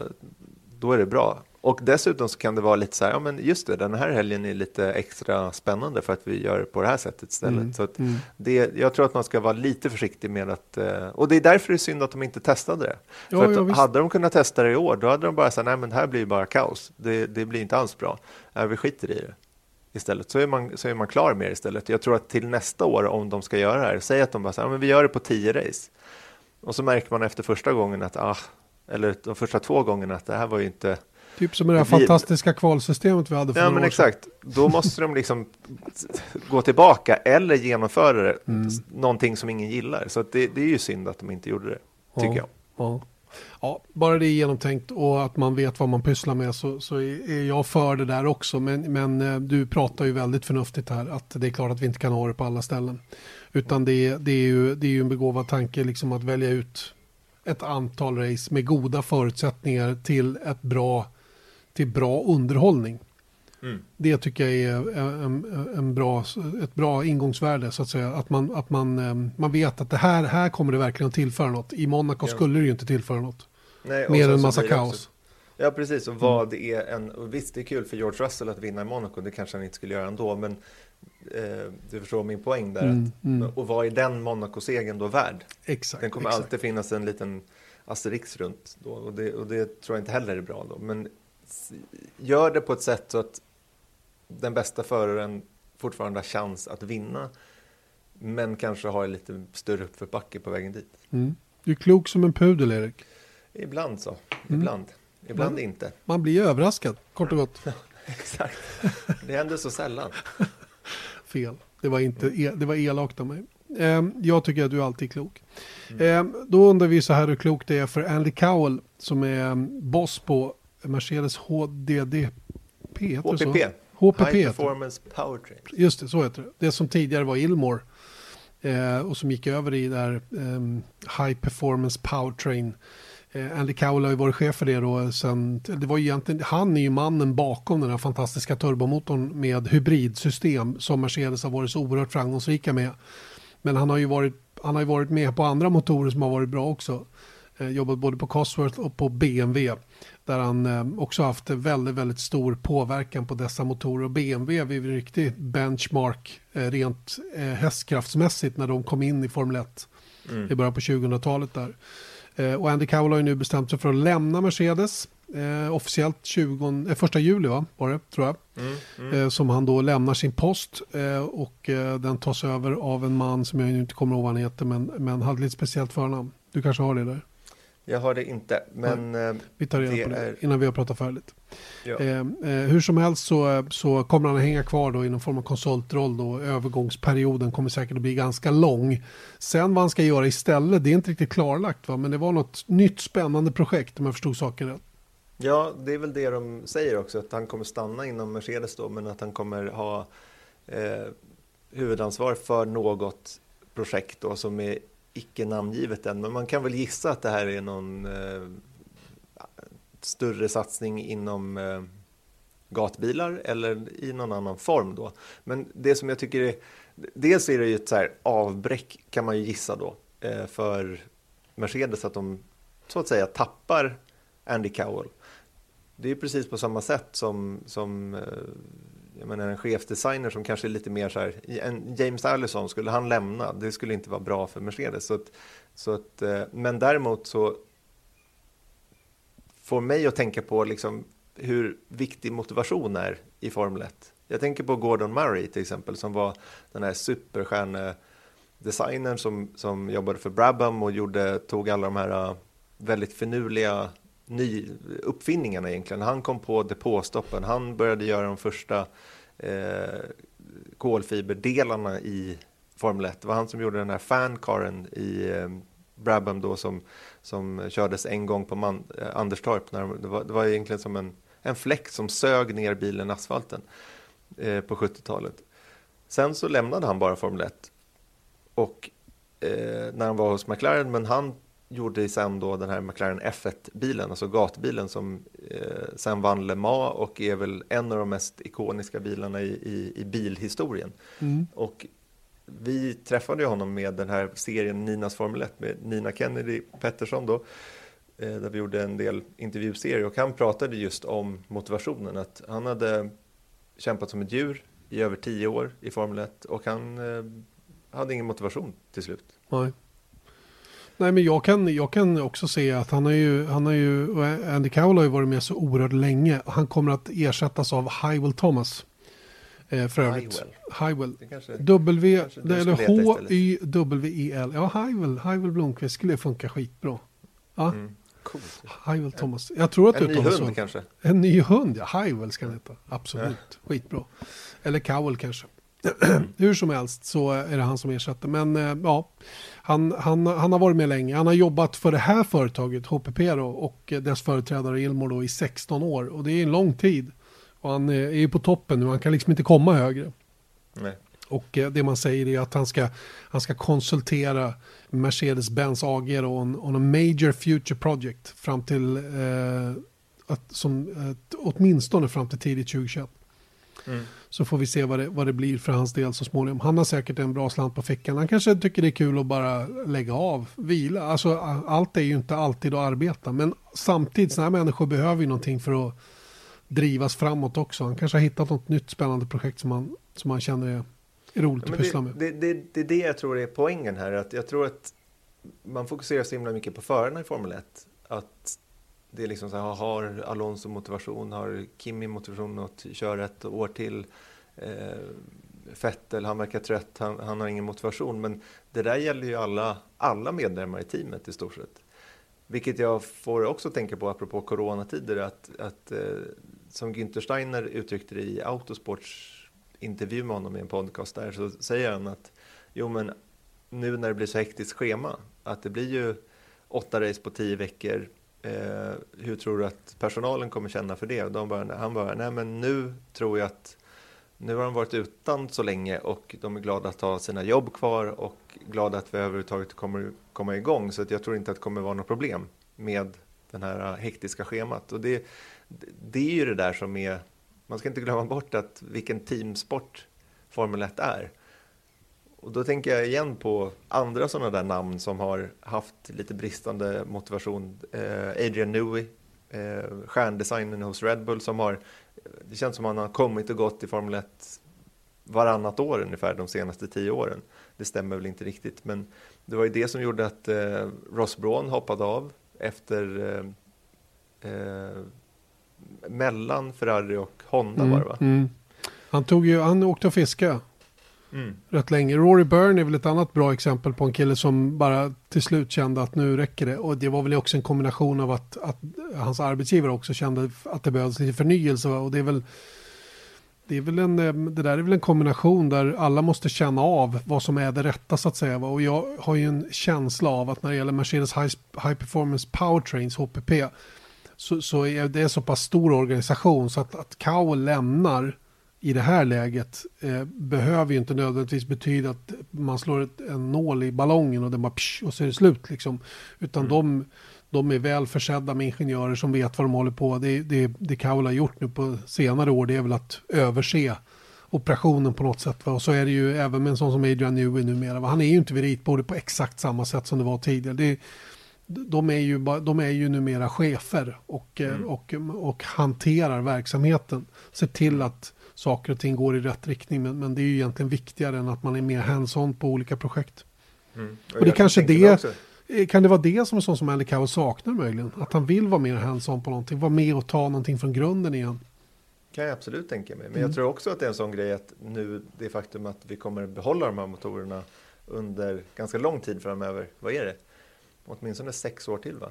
då är det bra. Och dessutom så kan det vara lite så här, ja men just det, den här helgen är lite extra spännande för att vi gör det på det här sättet istället. Mm, Så att det, jag tror att man ska vara lite försiktig med att, eh, och det är därför det är synd att de inte testade det. Ja, för att ja, hade de kunnat testa det i år, då hade de bara sagt, nej men det här blir bara kaos. Det, det blir inte alls bra. Nej, vi skiter i det istället. Så är, man, så är man klar med det istället. Jag tror att till nästa år, om de ska göra det här, säg att de bara säger, ja, men vi gör det på tio race. Och så märker man efter första gången att, ah, eller de första två gångerna att det här var ju inte Typ som det här fantastiska kvalsystemet vi hade för Ja men år sedan. exakt, då måste de liksom gå tillbaka eller genomföra det, Mm. någonting som ingen gillar. Så det, det är ju synd att de inte gjorde det, tycker ja, jag. Ja. ja, bara det är genomtänkt och att man vet vad man pysslar med så, så är jag för det där också. Men, men eh, du pratar ju väldigt förnuftigt här att det är klart att vi inte kan ha det på alla ställen. Utan det, är- det, är, ju, det är ju en begåvad tanke liksom att välja ut ett antal race med goda förutsättningar till ett bra, till bra underhållning. Det tycker jag är en, en bra, ett bra ingångsvärde så att säga. Att man, att man, eh, man vet att det här, här kommer det verkligen att tillföra något. I Monaco Ja. skulle det ju inte tillföra något. Nej, Mer än så massa kaos. också- Ja, precis. Och vad det är en... Och visst, det är kul för George Russell att vinna i Monaco. Det kanske han inte skulle göra ändå, men eh, du förstår min poäng där. Mm, att, mm. Och vad är den Monaco-segern då värd? Exakt. Den kommer exakt. alltid finnas en liten asterix runt då, och, det, och det tror jag inte heller är bra då. Men gör det på ett sätt så att den bästa föraren fortfarande har chans att vinna, men kanske har lite större uppförsbacke på vägen dit. Mm. Du är klok som en pudel Erik. Ibland så, Mm. ibland. Ibland Mm. inte. Man blir överraskad, kort och gott. Exakt. Det händer så sällan. Fel. Det var, inte, e- det var elakt av mig. Ehm, jag tycker att du alltid är klok. Ehm, då undrar vi så här hur klokt det är för Andy Cowell som är um, boss på Mercedes HDDP. Det? HPP. HPP. High det. Performance Powertrain. Just det, så heter det. Det som tidigare var Ilmore. Eh, och som gick över i där ehm, High Performance Powertrain. Eh, Andy Cowell har ju varit chef för det då sen, det var ju egentligen, han är ju mannen bakom den här fantastiska turbomotorn med hybridsystem som Mercedes har varit så oerhört framgångsrika med. Men han har ju varit, han har ju varit med på andra motorer som har varit bra också. Eh, jobbat både på Cosworth och på BMW. Där han eh, också haft väldigt, väldigt stor påverkan på dessa motorer. Och BMW är ju en riktig benchmark eh, rent eh, hästkraftsmässigt när de kom in i Formel 1 i början på 2000-talet där. Och Andy Cowell har ju nu bestämt sig för att lämna Mercedes. Eh, officiellt 20, eh, första juli va? var det, tror jag. Eh, som han då lämnar sin post. Och den tas över av en man som jag inte kommer ihåg vad han heter. Men, men hade lite speciellt förnamn. Du kanske har det där? Jag har det inte, men eh, Vi tar reda Det på det är- innan vi har pratat färdigt. ja. Eh, eh, hur som helst så, så kommer han att hänga kvar då i någon form av konsultroll då. Övergångsperioden kommer säkert att bli ganska lång. Sen vad han ska göra istället, det är inte riktigt klarlagt va. Men det var något nytt spännande projekt om jag förstod saken rätt. Ja, det är väl det de säger också, att han kommer stanna inom Mercedes då, men att han kommer ha eh, huvudansvar för något projekt då som är icke namngivet än. Men man kan väl gissa att det här är någon eh, större satsning inom eh, gatbilar eller i någon annan form då. Men det som jag tycker är, dels är det ju ett så här avbräck kan man ju gissa då eh, för Mercedes att de så att säga tappar Andy Cowell. Det är precis på samma sätt som, som eh, jag menar, en chefsdesigner som kanske är lite mer så här, en James Allison, skulle han lämna, det skulle inte vara bra för Mercedes. Så att, så att, eh, men däremot så får mig att tänka på liksom hur viktig motivation är i Formel 1. Jag tänker på Gordon Murray till exempel som var den här superstjärnedesignern som, som jobbade för Brabham och gjorde, tog alla de här eh, väldigt finurliga ny uppfinningarna egentligen. Han kom på depåstoppen, han började göra de första eh, kolfiberdelarna i Formel 1. Det var han som gjorde den här fancaren i eh, Brabham då som, som kördes en gång på man, eh, Anderstorp. När de, det, var, det var egentligen som en, en fläkt som sög ner bilen i asfalten eh, på 70-talet. Sen så lämnade han bara Formel 1 och eh, när han var hos McLaren, men han gjorde sen då den här McLaren F1-bilen, alltså gatbilen som eh, sen vann Le Mans och är väl en av de mest ikoniska bilarna i, i, i bilhistorien. Och vi träffade ju honom med den här serien Ninas Formel 1 med Nina Kennedy Pettersson då, eh, där vi gjorde en del intervjuserier och han pratade just om motivationen, att han hade kämpat som ett djur i över tio år i Formel 1 och han eh, hade ingen motivation till slut. Nej. Nej men jag kan, jag kan också se att han har ju, han har ju, Andy Cowell har ju varit med så oerhört länge. Han kommer att ersättas av Hywell Thomas. Eh, för övrigt. Det kanske- W, eller. H-Y-W-E-L. Ja, Hywell, Hywell Blomqvist skulle funka skitbra. Ja, Coolt. Hywell Thomas. Jag tror att En ny hund så. kanske? En ny hund, ja. Hywell ska han heta. Absolut. Skitbra. Eller Cowell kanske. Hur som helst så är det han som ersätter. Men eh, ja, han, han, han har varit med länge. Han har jobbat för det här företaget, HPP då, och dess företrädare Ilmor då, i 16 år. Och det är en lång tid. Och han eh, är ju på toppen nu, han kan liksom inte komma högre. Nej. Och eh, det man säger är att han ska, han ska konsultera Mercedes-Benz AG då, on, on a major future project fram till, eh, att, som, eh, åtminstone fram till tidigt 2021. Så får vi se vad det, vad det blir för hans del så småningom. Han har säkert en bra slant på fickan. Han kanske tycker det är kul att bara lägga av, vila. Alltså allt är ju inte alltid att arbeta. Men samtidigt, sådana här människor behöver ju någonting för att drivas framåt också. Han kanske har hittat något nytt spännande projekt som han, som han känner är, är roligt Ja, att pyssla med. det, det, det är det jag tror är poängen här. Att jag tror att man fokuserar så himla mycket på förarna i Formel 1. Att det är liksom så här, har Alonso motivation, har Kimi motivation att köra ett år till? Eh, Vettel, han verkar trött, han, han har ingen motivation. Men det där gäller ju alla, alla medlemmar i teamet i stort sett. Vilket jag får också tänka på apropå coronatider, att, att eh, som Günther Steiner uttryckte det i Autosports intervju med honom i en podcast där, så säger han att jo men nu när det blir så hektiskt schema, att det blir ju åtta race på tio veckor, eh, hur tror du att personalen kommer känna för det? Och de bara, han bara, nej men nu tror jag att nu har de varit utan så länge och de är glada att ha sina jobb kvar och glada att vi överhuvudtaget kommer komma igång. Så att jag tror inte att det kommer vara något problem med den här eh, hektiska schemat. Och det, det är ju det där som är, man ska inte glömma bort att vilken teamsport Formel 1 är. Och då tänker jag igen på andra sådana där namn som har haft lite bristande motivation. Eh, Adrian Newey, eh, stjärndesignern hos Red Bull som har, det känns som han har kommit och gått i Formel 1 varannat år ungefär de senaste tio åren. Det stämmer väl inte riktigt, men det var ju det som gjorde att eh, Ross Braun hoppade av efter eh, eh, mellan Ferrari och Honda var det va? Mm. mm. Han, tog ju, han åkte och fiskade Mm. rätt länge. Rory Byrne är väl ett annat bra exempel på en kille som bara till slut kände att nu räcker det. Och det var väl också en kombination av att, att hans arbetsgivare också kände att det behövdes lite förnyelse. Och det är väl, det, är väl en, eh, det där är väl en kombination där alla måste känna av vad som är det rätta så att säga. Och jag har ju en känsla av att när det gäller Mercedes High, High Performance Powertrains, HPP, så, så är det en så pass stor organisation så att, att Kao lämnar i det här läget eh, behöver ju inte nödvändigtvis betyda att man slår ett, en nål i ballongen och den bara psh, och så är det slut liksom. Utan de, de är väl försedda med ingenjörer som vet vad de håller på. Det, det, det Kaul har gjort nu på senare år det är väl att överse operationen på något sätt. Va? Och så är det ju även med en sån som Adrian Newey numera. Va? Han är ju inte vid ritbordet på exakt samma sätt som det var tidigare. Det, de är, ju, de är ju numera chefer och, eh, och, och hanterar verksamheten. Ser till att saker och ting går i rätt riktning. Men, men det är ju egentligen viktigare än att man är mer hands-on på olika projekt. Mm. Och det kanske det- Eh, Kan det vara det som är sånt som Andy Cowell saknar möjligen? Att han vill vara mer hands-on på någonting. Vara med och ta någonting från grunden igen. kan jag absolut tänka mig. Men Mm. jag tror också att det är en sån grej att nu det faktum att vi kommer behålla de här motorerna under ganska lång tid framöver. Vad är det? Åtminstone sex år till va?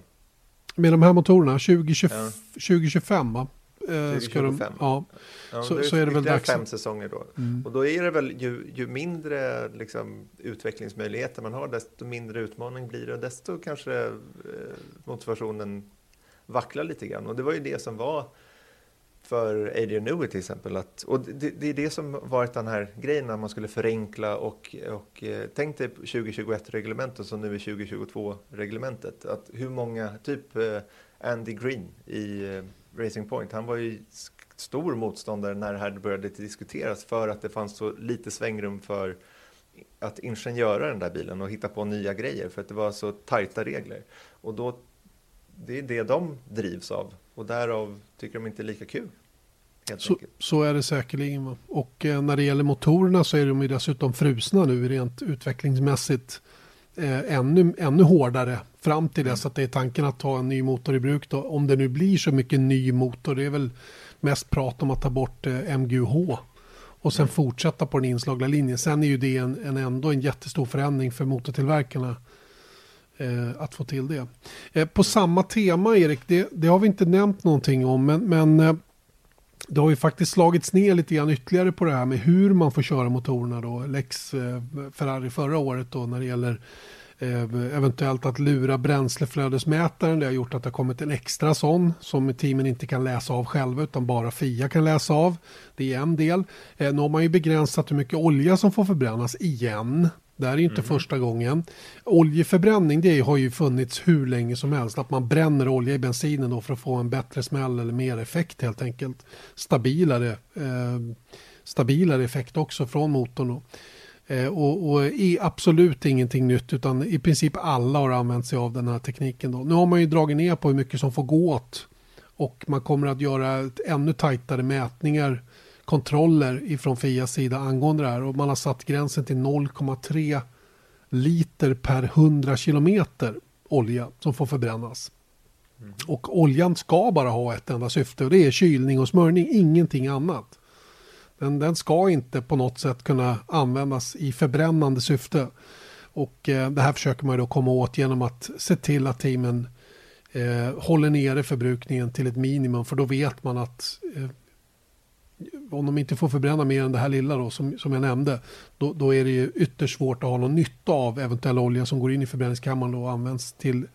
Med de här motorerna, 2020, Ja. 2025 va? Eh, ska de, 2025. ja. Ja, Så- då så är det väl dags. Mm. fem säsonger då. Och då är det väl ju, ju mindre liksom, utvecklingsmöjligheter man har, desto mindre utmaning blir det och desto kanske eh, motivationen vacklar lite grann. Och det var ju det som var för Adrian Newey till exempel. Att, och det, det är det som varit den här grejen när man skulle förenkla och, och eh, tänk dig 2021-reglementet som nu är 2022-reglementet. Att hur många, typ Andy Green i Racing Point, han var ju stor motståndare när det här började diskuteras för att det fanns så lite svängrum för att ingenjöra den där bilen och hitta på nya grejer för att det var så tajta regler. Och då, det är det de drivs av och därav tycker de inte är lika kul. Så, så är det säkerligen. Och eh, när det gäller motorerna så är de ju dessutom frusna nu rent utvecklingsmässigt. Eh, ännu, ännu hårdare fram till dess att det är tanken att ta en ny motor i bruk. Då. Om det nu blir så mycket ny motor. Det är väl mest prat om att ta bort eh, MGUH. Och sen fortsätta på den inslagna linjen. Sen är ju det en, en ändå en jättestor förändring för motortillverkarna. Eh, att få till det. Eh, på samma tema Erik, det, det har vi inte nämnt någonting om. Men, men eh, det har ju faktiskt slagits ner lite grann ytterligare på det här med hur man får köra motorerna då. Lex eh, Ferrari förra året då när det gäller eh, eventuellt att lura bränsleflödesmätaren. Det har gjort att det har kommit en extra sån som teamen inte kan läsa av själva utan bara FIA kan läsa av. Det är en del. Eh, nu har man ju begränsat hur mycket olja som får förbrännas igen. Det här är inte första gången. Oljeförbränning det har ju funnits hur länge som helst. Att man bränner olja i bensinen då för att få en bättre smäll eller mer effekt helt enkelt. Stabilare, eh, stabilare effekt också från motorn. Eh, och, och är absolut ingenting nytt utan i princip alla har använt sig av den här tekniken. Då. Nu har man ju dragit ner på hur mycket som får gå åt och man kommer att göra ännu tajtare mätningar kontroller ifrån Fias sida angående det här och man har satt gränsen till 0,3 liter per 100 kilometer olja som får förbrännas. Mm. Och oljan ska bara ha ett enda syfte och det är kylning och smörjning, ingenting annat. Den, den ska inte på något sätt kunna användas i förbrännande syfte. Och eh, det här försöker man då komma åt genom att se till att teamen eh, håller nere förbrukningen till ett minimum för då vet man att eh, om de inte får förbränna mer än det här lilla då, som, som jag nämnde, då, då är det ju ytterst svårt att ha någon nytta av eventuell olja som går in i förbränningskammaren och används till,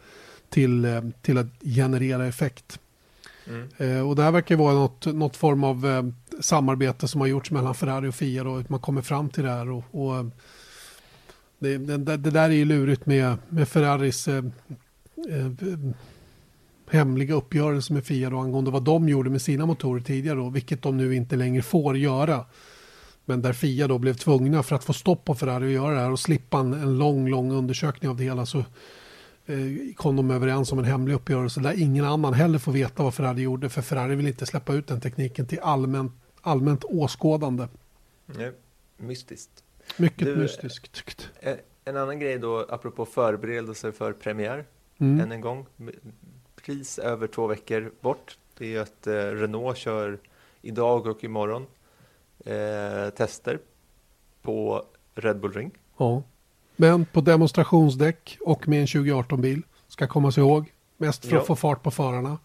till, eh, till att generera effekt. Mm. Eh, och det här verkar vara något, något form av eh, samarbete som har gjorts mellan Ferrari och Fia då, man kommer fram till det här. Och, och eh, det, det, det, där är ju lurigt med, med Ferraris eh, eh, hemliga uppgörelse med Fia då, angående vad de gjorde med sina motorer tidigare då, vilket de nu inte längre får göra. Men där Fia då blev tvungna för att få stopp på Ferrari att göra det här och slippa en, en lång, lång undersökning av det hela så eh, kom de överens om en hemlig uppgörelse där ingen annan heller får veta vad Ferrari gjorde för Ferrari vill inte släppa ut den tekniken till allmänt, allmänt åskådande. Nej, mystiskt. Mycket du, mystiskt. En annan grej då, apropå förberedelser för premiär, mm. än en gång pris över två veckor bort. Det är att eh, Renault kör idag och imorgon eh, tester på Red Bull Ring. Ja, men på demonstrationsdäck och med en 2018-bil. Ska komma sig ihåg. Mest för ja. att få fart på förarna.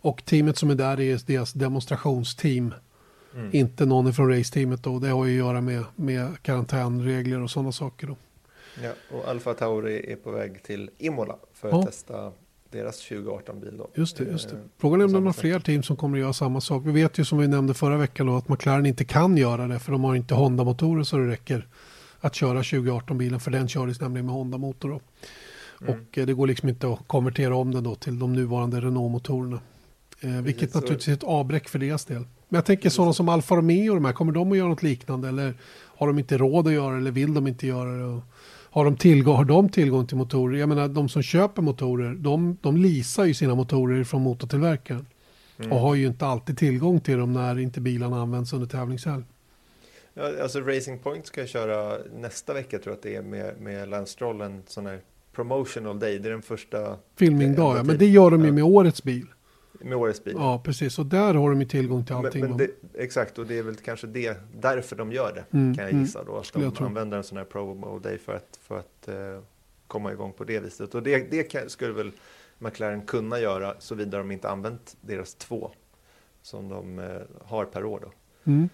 Och teamet som är där är deras demonstrationsteam. Mm. Inte någon från raceteamet då. Det har ju att göra med, med karantänregler och sådana saker då. Ja, och Alfa Tauri är på väg till Imola för att ja. testa deras 2018-bil. Då. Just det, just det. Eh, Frågan är om de har fler team som kommer att göra samma sak. Vi vet ju som vi nämnde förra veckan då, att McLaren inte kan göra det för de har inte Honda-motorer så det räcker att köra 2018-bilen för den kördes nämligen med Honda-motor. Mm. Och eh, det går liksom inte att konvertera om den då till de nuvarande Renault-motorerna. Eh, vilket Precis, naturligtvis är ett avbräck för deras del. Men jag tänker Precis. sådana som Alfa Romeo och de här, kommer de att göra något liknande eller har de inte råd att göra det eller vill de inte göra det? Har de, tillgång, har de tillgång till motorer? Jag menar de som köper motorer, de, de leasar ju sina motorer från motortillverkaren. Mm. Och har ju inte alltid tillgång till dem när inte bilarna används under tävlingshelg. Ja, alltså Racing Point ska jag köra nästa vecka tror jag att det är med, med Lance Stroll, en sån här promotional day. Det är den första... Filmingdag, ja. Men det gör de ju med årets bil med årets bil. Ja, precis. Och där har de ju tillgång till allting. Men, men det, exakt, och det är väl kanske det, därför de gör det, mm, kan jag gissa mm, då. Att de använder en sån här promo day för att, för att uh, komma igång på det viset. Och det, det kan, skulle väl McLaren kunna göra, såvida de inte använt deras två, som de uh, har per år då. Mm.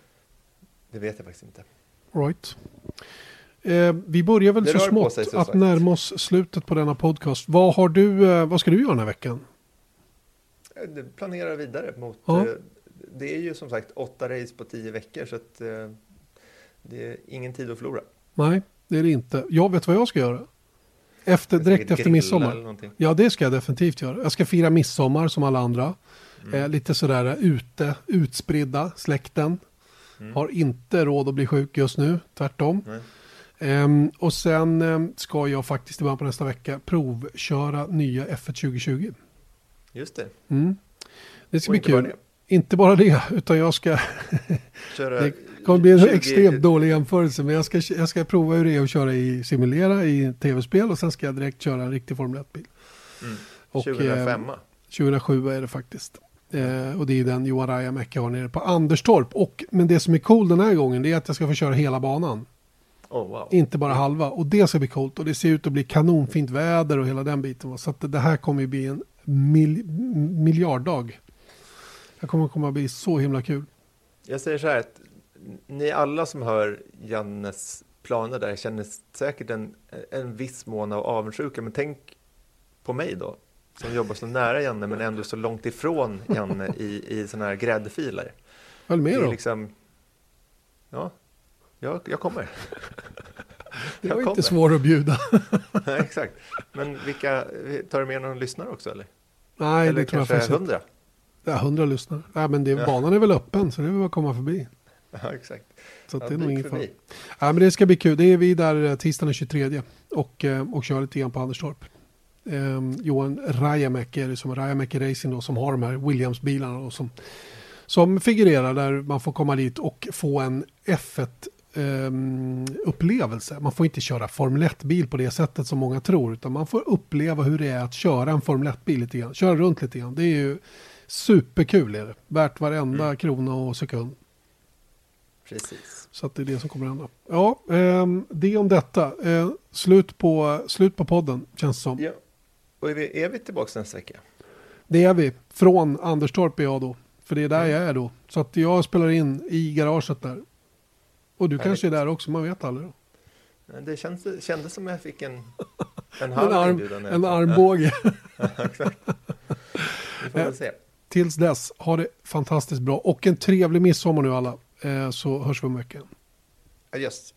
Det vet jag faktiskt inte. Right. Eh, vi börjar väl det så smått sig, så att sagt. närma oss slutet på denna podcast. Vad, har du, eh, vad ska du göra den här veckan? Planerar vidare mot... Ja. Eh, det är ju som sagt åtta race på tio veckor så att eh, det är ingen tid att förlora. Nej, det är det inte. Jag vet vad jag ska göra. Efter, direkt efter midsommar. Ja, det ska jag definitivt göra. Jag ska fira midsommar som alla andra. Mm. Eh, lite sådär ute, utspridda, släkten. Mm. Har inte råd att bli sjuk just nu, tvärtom. Um, och sen um, ska jag faktiskt i början på nästa vecka provköra nya F1 2020. Just det. Mm. Det ska och bli kul. Bara inte bara det, utan jag ska... det kommer bli en 20... extremt dålig jämförelse, men jag ska, jag ska prova hur det är att köra i simulera i tv-spel och sen ska jag direkt köra en riktig Formel 1-bil. Mm. 2005? Eh, 2007 är det faktiskt. Eh, och det är den Johan Rajamäki har nere på Anderstorp. Och, men det som är cool den här gången det är att jag ska få köra hela banan. Oh, wow. Inte bara halva. Och det ska bli coolt. Och det ser ut att bli kanonfint väder och hela den biten. Så att det här kommer ju bli en mil, miljarddag. Det kommer komma att bli så himla kul. Jag säger så här att ni alla som hör Jannes planer där känner säkert en, en viss mån av avundsjuka. Men tänk på mig då, som jobbar så nära Janne men ändå så långt ifrån Janne i, i sådana här gräddfiler. Följ med då. Liksom, ja, jag, jag kommer. Det var inte svårt att bjuda. Nej, exakt. Men vilka, tar du med någon lyssnare också eller? Nej, eller det tror jag kanske faktiskt inte. hundra? Ja, hundra lyssnar. Ja, men det, Ja. banan är väl öppen så det är väl bara att komma förbi. Ja, exakt. Så Ja, det är nog ingen fara. Ja, men det ska bli kul. Det är vi där eh, tisdagen den 23 och, eh, och kör lite grann på Anderstorp. Eh, Johan Rajamäki är det som Rajamäki Racing då, som har de här Williams-bilarna och som, som figurerar där man får komma dit och få en F1 ehm, upplevelse. Man får inte köra Formel 1-bil på det sättet som många tror utan man får uppleva hur det är att köra en Formel 1-bil lite grann. Köra runt lite grann. Det är ju superkul är det. Värt varenda krona och sekund. Precis. Så att det är det som kommer att hända. Ja, ehm, det om detta. Eh, slut, på, slut på podden känns det som. Ja. Och är vi, är vi tillbaka nästa vecka? Det är vi. Från Anderstorp är jag då. För det är där jag är då. Så att jag spelar in i garaget där. Och du kanske är där också, man vet aldrig. Då. Det kändes, kändes som jag fick en, en En, halv arm, inbjudan. en armbåge. Ja, exakt. Vi får väl se. Tills dess, ha det fantastiskt bra. Och en trevlig midsommar nu alla. Eh, så hörs vi om en vecka. Adjöss.